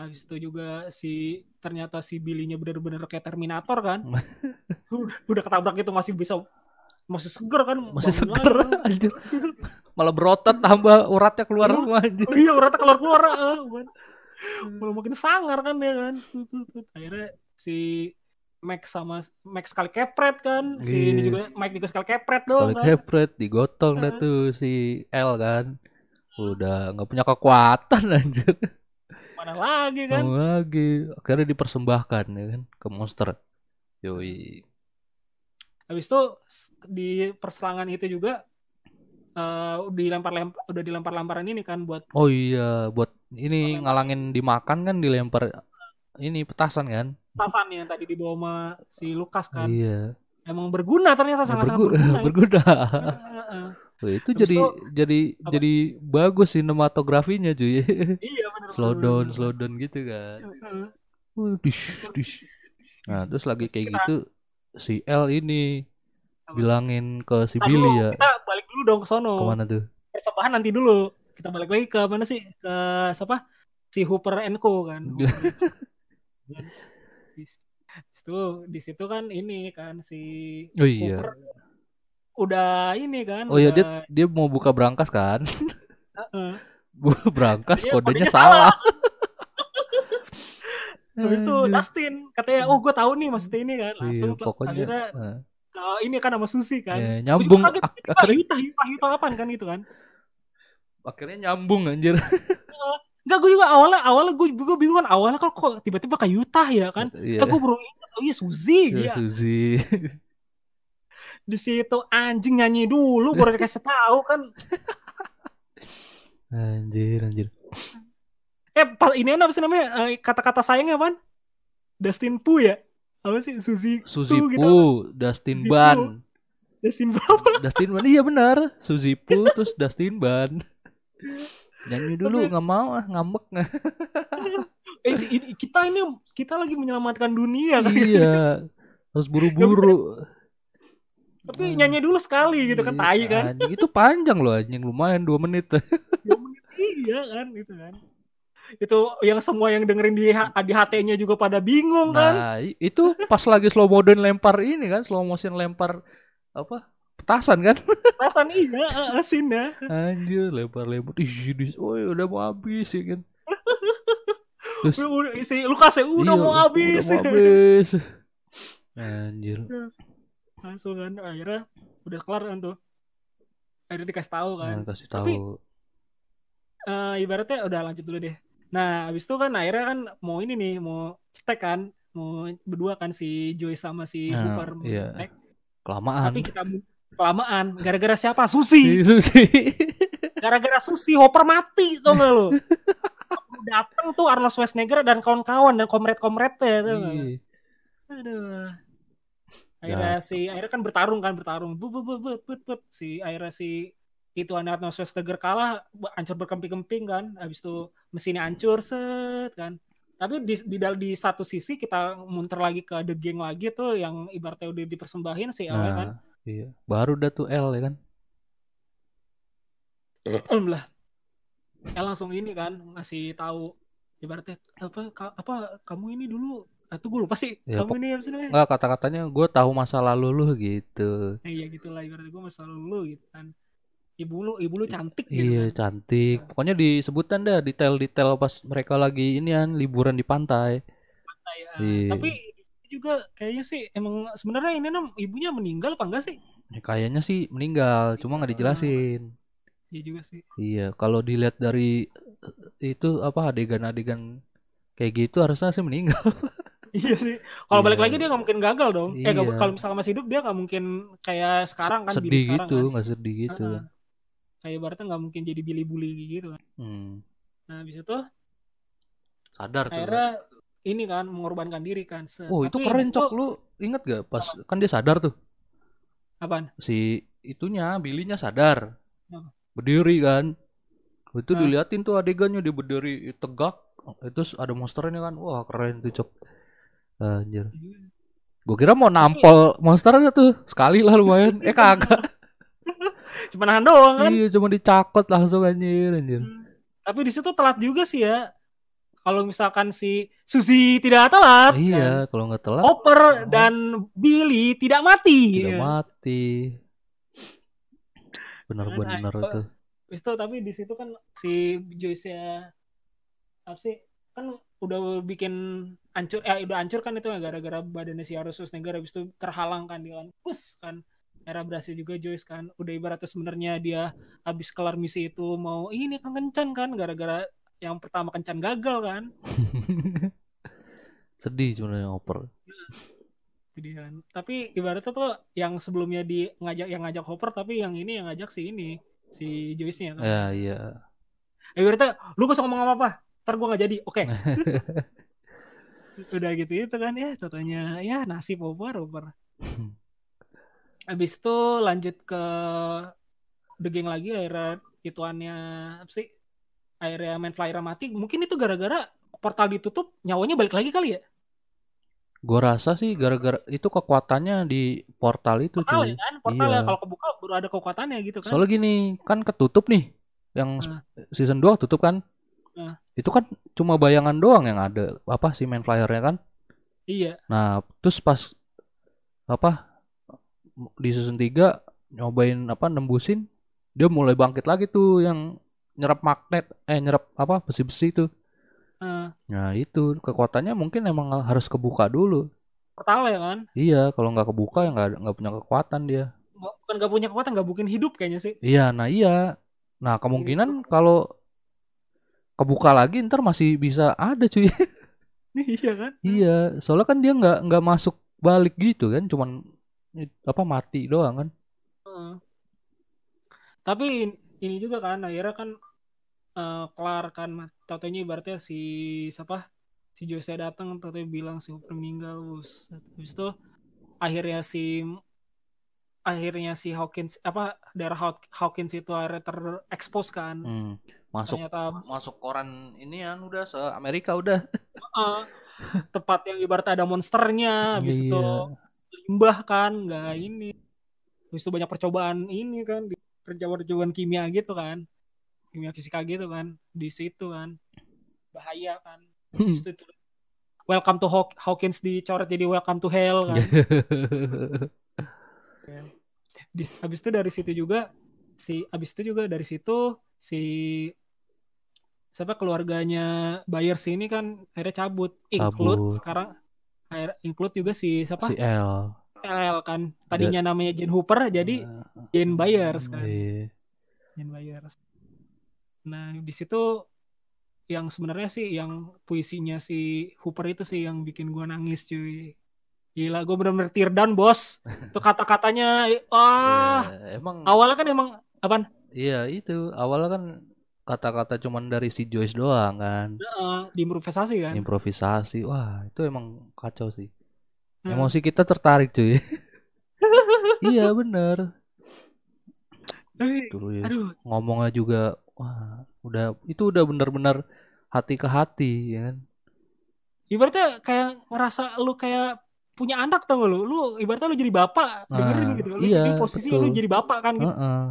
Habis itu juga si ternyata si Billy-nya bener-bener kayak Terminator kan. udah, udah ketabrak itu masih bisa masih seger kan. Masih seger lagi, kan. Malah berotot tambah uratnya keluar Iya. semua anjir. Oh iya uratnya keluar-keluar. eh, kan. Malah makin sangar kan dia kan. Akhirnya si Max sama Max sekali kepret kan. Si ini Iya. juga Mike juga sekali kepret dong kan. kepret digotong dah Heeh. tuh si L kan. Udah nggak punya kekuatan anjir. Mana lagi kan. Mau lagi akhirnya dipersembahkan ya kan ke monster. Yoi. Habis itu di perserangan itu juga eh dilempar lempar udah dilempar lemparan ini kan buat Oh iya, buat ini Lempar. ngalangin dimakan kan dilempar ini petasan kan? tasan yang tadi dibawa sama si Lukas kan. Iya. Emang berguna ternyata Ya, sangat-sangat bergu- berguna. ya. berguna. Wah, itu Habis jadi itu- jadi apa? jadi bagus sinematografinya cuy. Iya benar. slow down, slow down gitu kan. Wah, dish, dish. Nah, terus lagi kayak gitu si L ini Apa? bilangin ke si Nah, Billy dulu, ya. Kita balik dulu dong ke sono. Ke mana tuh? Persembahan nanti dulu. Kita balik lagi ke mana sih? Ke siapa? Si Hooper and Co kan. Situ di situ kan ini kan si Oh iya. Hooper udah ini kan. Oh iya dia udah- dia mau buka brankas kan? Heeh. Buka brankas Iya, kodenya kodenya salah. Habis itu. Dustin katanya, oh gue tahu nih maksudnya ini kan. Iya, Langsung pokoknya akhirnya nah, uh, ini kan sama Susi kan. Gua nyambung kaget, ak- akhirnya Yuta, Yuta, Yuta kapan kan gitu kan. akhirnya nyambung anjir. Enggak, gue juga awalnya awalnya gue gue bingung kan awalnya kok kok tiba-tiba kayak Yuta ya kan. Iya. Kan gue baru ingat, oh iya Suzy Ya, ya. Suzy. Di situ anjing nyanyi dulu baru dikasih tahu kan. Anjir, anjir. Eh, pal ini apa sih namanya? Eh, kata-kata sayangnya apaan? Dustin Pu ya? Apa sih Suzy? Suzy Pu gitu. Dustin Suzy Ban. Dustin apa? Dustin Ban iya benar. Suzy Pu terus Dustin Ban. Nyanyi dulu nggak mau ah ngambek nggak. Eh, kita ini kita lagi menyelamatkan dunia kan. iya. Harus buru-buru. Tapi nyanyi dulu sekali gitu kan, tai kan. Anjing, itu panjang loh anjing lumayan 2 menit. Dua menit iya kan gitu kan itu yang semua yang dengerin di di HT-nya juga pada bingung kan Nah, itu pas lagi slow motion lempar ini kan, slow motion lempar apa? Petasan kan? perasaan iya eh, eh, scene ya Anjir, lempar-lempar. Ih, woi udah mau habis ya kan. Terus Udah, si Lukas ya udah iya, mau habis Udah mau habis. Anjir. Langsung kan akhirnya udah kelar kan tuh akhirnya dikasih tahu kan Nah, kasih Tapi- tahu. Eh, ibaratnya udah lanjut dulu deh nah habis itu kan akhirnya kan mau ini nih mau stek kan mau berdua kan si Joy sama si Nah, iya. stek. Kelamaan. tapi kita kelamaan gara-gara siapa Susi Si Susi. gara-gara Susi Hopper mati tau gak lo datang tuh Arnold Schwarzenegger dan kawan-kawan dan komret-komretnya tuh. Aduh. Akhirnya si akhirnya kan bertarung kan bertarung. Bu bu bu bu bu, bu. Si akhirnya si itu Arnold Schwarzenegger kalah hancur berkemping-kemping kan. Habis itu mesinnya hancur set kan. Tapi di, di di satu sisi kita muter lagi ke The Gang lagi tuh yang ibaratnya udah dipersembahin si L kan. Nah, iya. Baru dah tuh L ya kan. Alhamdulillah. L langsung ini kan ngasih tahu ibaratnya apa ka- apa kamu ini dulu atau gue lupa sih Ya, kamu ini apa sih namanya? Enggak kata-katanya gue tahu masa lalu lu gitu. Nah, iya gitulah ibaratnya gue masa lalu gitu kan. Ibu lu, ibu lu cantik gitu Iya, kan. cantik. Pokoknya disebutan dah detail-detail pas mereka lagi ini kan liburan di pantai. Nah, ya. Iya. Tapi juga kayaknya sih emang sebenarnya ini nam ibunya meninggal apa enggak sih? Ya, kayaknya sih meninggal, cuma nggak dijelasin. Iya juga sih. Iya, kalau dilihat dari eh, itu apa adegan-adegan kayak gitu harusnya sih meninggal. iya sih. Kalau balik Iya. lagi dia nggak mungkin gagal dong. Eh Iya. kalau misalnya masih hidup dia nggak mungkin kayak sekarang kan sedih sekarang gitu, kan. nggak sedih gitu. Heeh. Kayak ibaratnya nggak mungkin jadi Billy bully gitu kan. Hmm, Nah, habis itu sadar tuh. akhirnya ini kan mengorbankan diri kan. Set. Oh, itu Tapi keren itu- cok. Lu inget gak pas kan dia sadar tuh. Apaan? Si itunya, Billy-nya sadar. Apa? Berdiri kan. Itu Hah? diliatin tuh adegannya dia berdiri tegak. Itu ada monsternya kan. Wah, keren tuh cok. Anjir. Gue kira mau nampol monsternya tuh sekali lah lumayan. Eh kagak. Cuma nahan doang kan. iya, cuma dicakot langsung anjir, anjir. Tapi di situ telat juga sih ya. Kalau misalkan si Susi tidak telat, kan? Iya, kalau nggak telat Hopper dan Billy tidak mati. tidak Ya. mati. Kan, Bener-bener ah, tuh. Habis itu tapi di situ kan si Joyce ya apa sih kan udah bikin hancur eh udah hancur kan itu ya, gara-gara badannya si Arus Schwarzenegger habis itu terhalang kan di pus kan. Era berhasil juga Joyce kan. Udah ibaratnya sebenarnya dia habis kelar misi itu mau ini kan kencan kan gara-gara yang pertama kencan gagal kan. Sedih sebenarnya oper. jadi kan. Tapi ibaratnya tuh yang sebelumnya di ngajak yang ngajak Hopper tapi yang ini yang ngajak si ini si Joyce-nya kan. Ya, iya. Ibaratnya lu gak usah ngomong apa-apa ntar gua nggak jadi oke udah gitu itu kan ya tentunya ya nasib over over habis itu lanjut ke The Gang lagi akhirnya ituannya apa sih akhirnya main flyer mati mungkin itu gara-gara portal ditutup nyawanya balik lagi kali ya Gue rasa sih gara-gara itu kekuatannya di portal itu portal cuy. ya kan portal Iya. ya kalau kebuka baru ada kekuatannya gitu kan Soalnya gini, kan ketutup nih. Yang Ah. season 2 tutup kan. Ah. Itu kan cuma bayangan doang yang ada. Apa sih main flyernya kan? iya Nah, terus pas apa di season 3 nyobain apa nembusin, dia mulai bangkit lagi tuh yang nyerap magnet eh nyerap apa besi-besi tuh. Eh, Nah, itu kekuatannya mungkin emang harus kebuka dulu. portal ya kan Iya, kalau nggak kebuka ya nggak nggak punya kekuatan dia. Nggak- bukan gak punya kekuatan gak mungkin hidup kayaknya sih Iya, nah iya. Nah, kemungkinan kalau kebuka lagi ntar masih bisa ada cuy. iya kan iya, soalnya kan dia nggak nggak masuk balik gitu kan, cuman apa mati doang kan. Heeh. Tapi in- ini juga kan akhirnya kan eh, kelar kan tatanya ibaratnya si siapa si Jose datang tatanya bilang si Hooper meninggal habis itu akhirnya si akhirnya si Hawkins apa daerah Haw- Hawkins itu akhirnya terekspos kan Hmm, masuk ternyata masuk koran ini kan udah se Amerika udah. eh, tempat yang ibaratnya ada monsternya habis itu Iya. limbah kan nggak ini habis itu banyak percobaan ini kan di- percobaan-percobaan kimia gitu kan kimia fisika gitu kan di situ kan bahaya kan. Hmm. Habis itu Welcome to Haw- Hawkins dicoret jadi Welcome to Hell kan. Di, habis itu dari situ juga si habis itu juga dari situ si siapa keluarganya Byers ini kan akhirnya cabut. Include Cabut. sekarang include juga si siapa? Si L. LL kan. Tadinya namanya Jane Hooper jadi Jane Byers kan. Iya. Jane Byers. Nah di situ yang sebenarnya sih yang puisinya si Hooper itu sih yang bikin gua nangis cuy. Gila gue bener-bener tear down bos. Itu kata-katanya wah emang awalnya kan emang apaan? Iya itu. Awalnya kan kata-kata cuman dari si Joyce doang kan? Eh, diimprovisasi kan? Improvisasi. Wah itu emang kacau sih. Hmm. emosi kita tertarik cuy. Iya bener. Tapi, dulu ya aduh. ngomongnya juga wah udah itu udah bener-bener hati ke hati ya kan? Ibaratnya kayak ngerasa lu kayak punya anak tau gak lu? Lu ibaratnya lu jadi bapak dengerin Nah, gitu. Lu iya, jadi posisi betul. lu jadi bapak kan gitu. Heeh.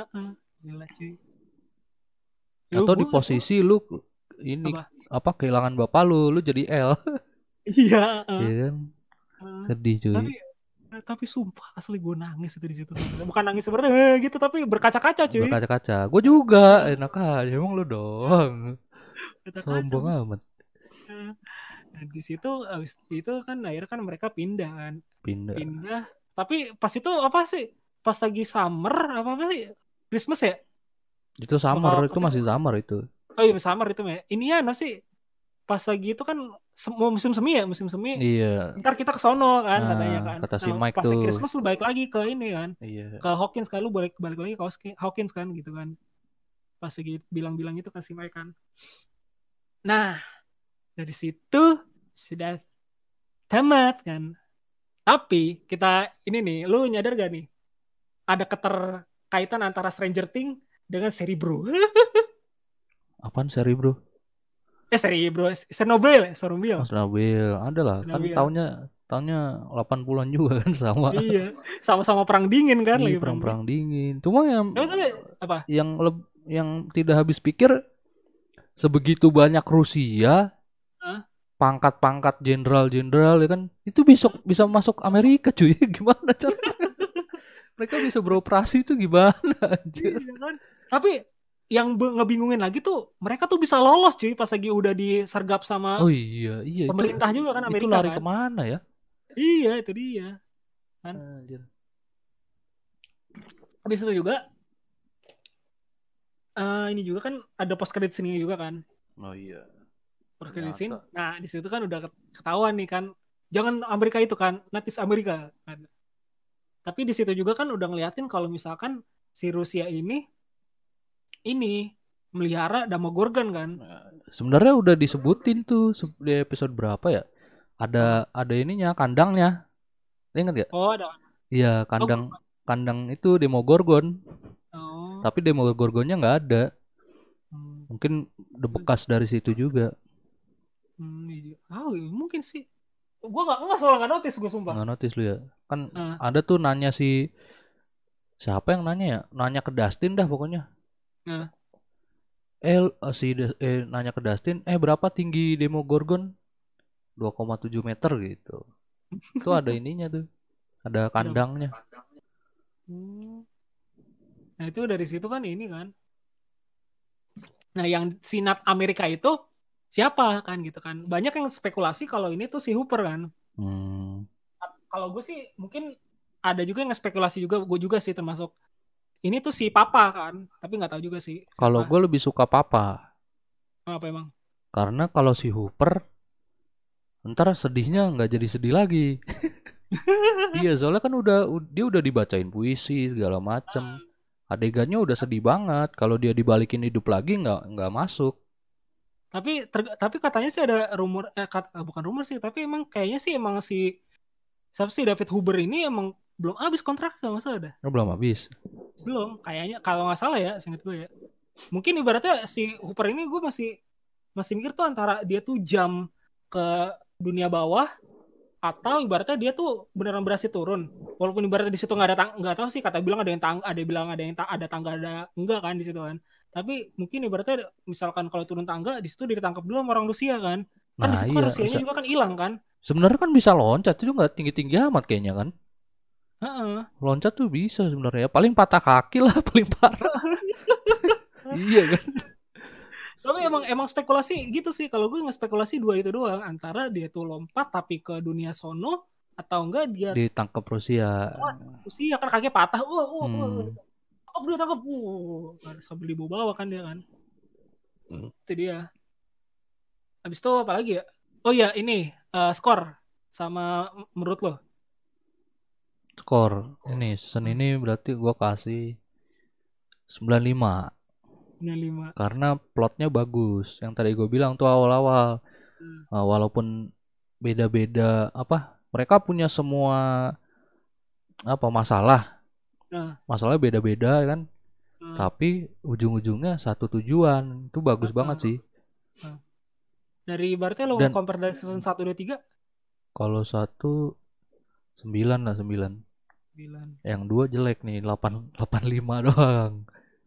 Heeh. gila cuy atau di gua- posisi lu ini Apa? apa kehilangan bapak lu lu jadi L. Iya ya kan? Sedih cuy. Tapi tapi sumpah asli gue nangis itu di situ sebenarnya. bukan nangis sebenarnya eh, gitu tapi berkaca-kaca cuy. Berkaca-kaca. Gue juga enak aja emang lu doang. Sombong amat. Nah, di situ abis itu kan akhirnya kan mereka pindah kan. Pindah. Pindah. Tapi pas itu apa sih? Pas lagi summer apa apa sih? Christmas ya itu summer itu masih summer itu. Oh iya summer itu ya ini ya sih? Pas lagi itu kan mau musim semi ya musim semi. Iya. Ntar kita ke sono kan Nah, katanya kan. kata si Nah, Mike pas tuh. Christmas lu balik lagi ke ini kan. Iya. Ke Hawkins kan lu balik balik lagi ke Hawkins- Hawkins kan gitu kan. Pas lagi bilang-bilang itu kan si Mike kan. Nah dari situ sudah tamat kan. Tapi kita ini nih lu nyadar gak nih? Ada keterkaitan antara Stranger Things dengan seri bro. Apaan seri bro? Eh seri bro Chernobyl Chernobyl. Mas Nabil ada lah kan tahunnya tahunnya 80-an juga kan sama. Iya sama-sama perang dingin kan Iya, lagi perang, perang-perang dingin. cuma yang. Tapi, apa? yang leb- yang tidak habis pikir sebegitu banyak Rusia pangkat-pangkat jenderal-jenderal ya kan itu besok bisa masuk Amerika cuy. Gimana cara mereka bisa beroperasi itu gimana anjir? Iya kan? Tapi yang ngebingungin lagi tuh mereka tuh bisa lolos cuy pas lagi udah disergap sama oh iya iya itu pemerintah juga kan itu Amerika lari kan. ke mana ya Iya itu dia. Anjir. Habis itu juga eh ini juga kan ada post credit scene juga kan. oh iya Post credit scene. Ternyata. Nah, di situ kan udah ket- ketahuan nih kan. Jangan Amerika itu kan, Natis Amerika kan. Tapi di situ juga kan udah ngeliatin kalau misalkan si Rusia ini ini melihara Damogorgon kan. sebenarnya udah disebutin tuh di episode berapa ya ada ada ininya kandangnya ingat gak Oh, ada. iya kandang kandang itu Demogorgon Oh. tapi Demogorgonnya nggak ada Hmm. mungkin udah bekas dari situ juga Hmm, iya, mungkin sih. Gua nggak nggak soalnya nggak notice gue sumpah. nggak notice lu ya kan Ah. ada tuh nanya si siapa yang nanya ya nanya ke Dustin dah pokoknya Eh l- si eh nanya ke Dustin eh berapa tinggi Demogorgon 2,7 meter gitu tuh ada ininya tuh ada kandangnya Hmm. Nah itu dari situ kan ini kan. Nah yang sinat Amerika itu siapa kan gitu kan? Banyak yang spekulasi kalau ini tuh si Hooper kan. hmm. Kalau gue sih mungkin ada juga yang spekulasi juga, gue juga sih termasuk. Ini tuh si Papa kan, tapi nggak tahu juga sih. kalau gue lebih suka Papa apa emang? Karena kalau si Hooper ntar sedihnya nggak jadi sedih lagi. iya, soalnya kan udah dia udah dibacain puisi segala macem. Adegannya udah sedih banget. Kalau dia dibalikin hidup lagi nggak nggak masuk. Tapi ter- tapi katanya sih ada rumor, eh, kat- eh, bukan rumor sih, tapi emang kayaknya sih emang si siapa sih David Huber ini emang belum habis kontrak nggak masalah dah. Oh, belum habis. Belum, kayaknya kalau nggak salah ya, seingat gue ya. Mungkin ibaratnya si Hooper ini gue masih masih mikir tuh antara dia tuh jam ke dunia bawah atau ibaratnya dia tuh beneran berhasil turun. Walaupun ibaratnya di situ nggak ada tang nggak tahu sih kata bilang ada yang tang ada yang bilang ada yang ta- ada tangga ada enggak kan di situ kan. Tapi mungkin ibaratnya misalkan kalau turun tangga di situ ditangkap dulu sama orang Rusia kan. Kan di Nah, situ kan iya. Rusianya Se- juga kan hilang kan. Sebenarnya kan bisa loncat itu nggak tinggi-tinggi amat kayaknya kan. Heeh. Loncat tuh bisa sebenarnya. Paling patah kaki lah paling parah. iya kan. Tapi emang emang spekulasi gitu sih. Kalau gue ngespekulasi dua itu doang. Antara dia tuh lompat tapi ke dunia sono atau enggak dia Ditangkap Rusia. Rusia kan kakinya patah. Wah, wah. Hmm. Tangkap dia tangkap. Wah, sambil dibawa kan dia kan. Itu dia. Habis itu apa lagi ya? Oh iya ini eh, skor sama menurut lo. Skor ini season ini berarti gua kasih 95 95. karena plotnya bagus. Yang tadi gue bilang tuh awal-awal. Hmm. Uh, walaupun beda-beda apa mereka punya semua apa masalah Nah. masalahnya beda-beda kan Hmm. tapi ujung-ujungnya satu tujuan itu bagus Hmm. banget sih Dari ibaratnya lo Dan- compare dari season 1 2 3 kalau satu sembilan lah sembilan 9. yang dua jelek nih delapan delapan lima doang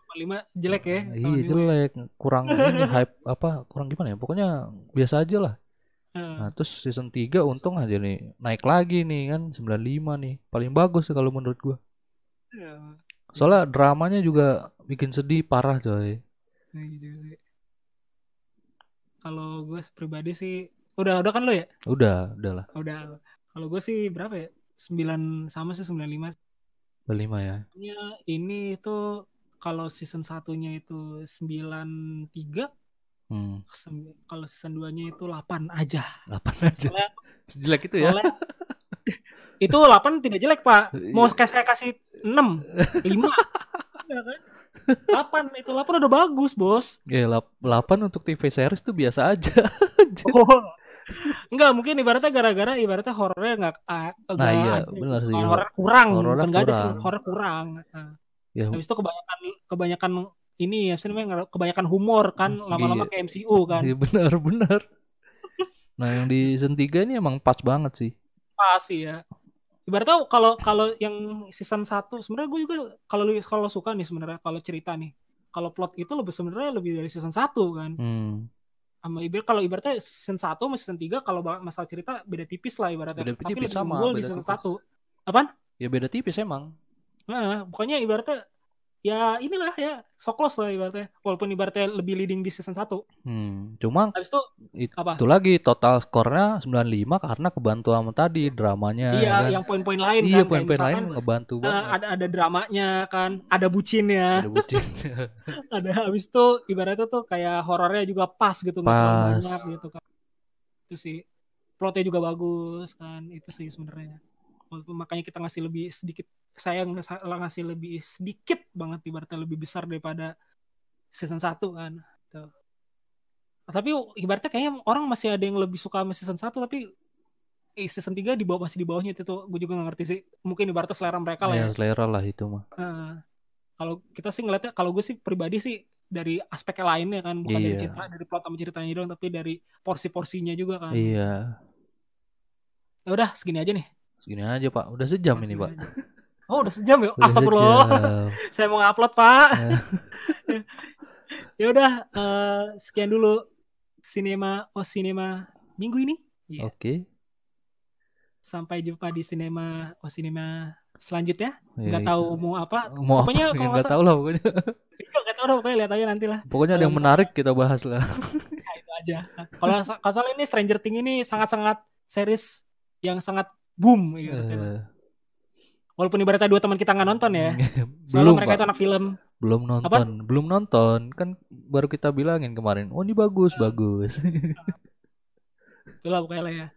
5 jelek ya. iya ini. jelek kurang ini hype apa kurang gimana ya pokoknya biasa aja lah Heeh. nah terus season 3 untung aja nih naik lagi nih kan 95 nih paling bagus sih kalau menurut gua Iya, Soalnya dramanya juga bikin sedih parah coy. nah gitu sih. Kalau gue pribadi sih udah udah kan lo ya? Udah, udah lah. Udah. Kalau gue sih berapa ya? 9 sama sih 95. Berlima ya. Nya ini itu kalau season satunya itu 93, Hmm, kalau season 2-nya itu 8 aja. 8 aja. Soalnya, Sejelek itu ya. soalnya itu 8 tidak jelek, Pak. Mau Iya. kayak saya kasih 6, 5. Ya kan? 8 itu 8 udah bagus, Bos. Ya, 8 untuk TV series tuh biasa aja. Oh. Enggak, mungkin ibaratnya gara-gara ibaratnya horornya enggak ah, Nah, iya, ada. benar sih. Horor kurang, bukan enggak ada sih, horor kurang. Nah, Ya, habis itu kebanyakan kebanyakan ini ya, namanya kebanyakan humor kan, lama-lama Iya. kayak MCU kan. iya benar, benar. Nah, yang di season 3 ini emang pas banget sih. Pas sih ya. Ibaratnya kalau kalau yang season 1 sebenarnya gue juga kalau lu kalau suka nih sebenarnya kalau cerita nih. Kalau plot itu lebih sebenarnya lebih dari season 1 kan. Hmm, Sama ibarat kalau ibaratnya season 1 sama season 3 kalau masalah cerita beda tipis lah ibaratnya. Beda Tapi tipis lebih sama, unggul di beda season tipis. 1. Apaan? ya beda tipis emang. Nah, pokoknya ibaratnya ya inilah ya so close lah ibaratnya. Walaupun ibaratnya lebih leading di season 1. Hmm, cuma Habis itu it- apa? itu lagi total skornya 95 karena kebantu sama tadi dramanya iya, kan. yang poin-poin lain Iya, kan. Poin-poin lain ngebantu eh, banget. ada ada dramanya kan, ada bucinnya, Ada bucin. ada habis itu ibaratnya tuh kayak horornya juga pas gitu Pas. banyak gitu kan. Itu sih. Plotnya juga bagus kan. Itu sih sebenarnya. Walaupun makanya kita ngasih lebih sedikit saya ngas- ngasih lebih sedikit banget ibaratnya lebih besar daripada season 1 kan. Tuh. Tapi ibaratnya kayaknya orang masih ada yang lebih suka sama season 1 tapi eh, season 3 di bawah masih di bawahnya itu tuh gue juga nggak ngerti sih. Mungkin ibaratnya selera mereka lah ya. ya selera lah itu mah. Nah, kalau kita sih ngeliatnya, kalau gue sih pribadi sih dari aspek yang lainnya kan, bukan dari Iya. cerita, dari plot sama ceritanya doang, tapi dari porsi-porsinya juga kan. Iya. Ya udah segini aja nih. Segini aja Pak. Udah sejam ini Pak. aja. Oh udah sejam ya? Astagfirullah. sejam. Saya mau ngupload pak. Ya udah eh, sekian dulu sinema oh sinema minggu ini. Iya. Oke. Sampai jumpa di sinema oh sinema selanjutnya. Ya, Nggak itu. tahu mau apa. mau Pokoknya apa? kalau Nggak tahu lah pokoknya. Nggak tahu dah, pokoknya lihat aja nanti lah. Pokoknya ada yang menarik kita bahas lah. Nah, itu aja. Kalau kalau ini Stranger Things ini sangat-sangat series yang sangat boom gitu. Eh, Walaupun ibaratnya dua teman kita nggak nonton ya. Belum mereka Pak. itu anak film. Belum nonton. Belum nonton. Kan baru kita bilangin kemarin. Oh ini bagus, bagus. Itulah pokoknya lah ya.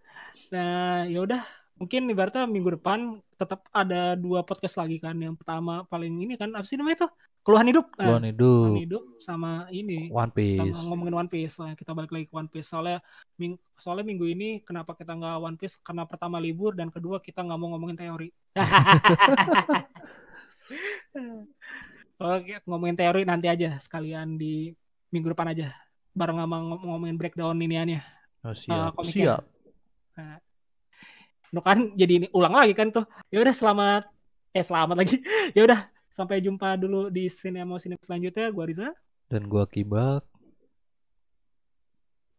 Nah, ya udah mungkin ibaratnya minggu depan tetap ada dua podcast lagi kan. Yang pertama paling ini kan apa sih namanya itu? Keluhan hidup. Nah, Keluhan hidup. Keluhan hidup sama ini One Piece. sama ngomongin One Piece. Nah, kita balik lagi ke One Piece. Soalnya ming soalnya minggu ini kenapa kita nggak One Piece? Karena pertama libur dan kedua kita nggak mau ngomongin teori. Oke, ngomongin teori nanti aja sekalian di minggu depan aja. Bareng sama ngom- ngomongin breakdown iniannya. Oh, siap. komiknya. siap. Lu kan jadi ini ulang lagi kan tuh. Ya udah selamat eh selamat lagi. ya udah sampai jumpa dulu di sinema sinema selanjutnya. Gua Riza. Dan gua kibak.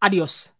Adios.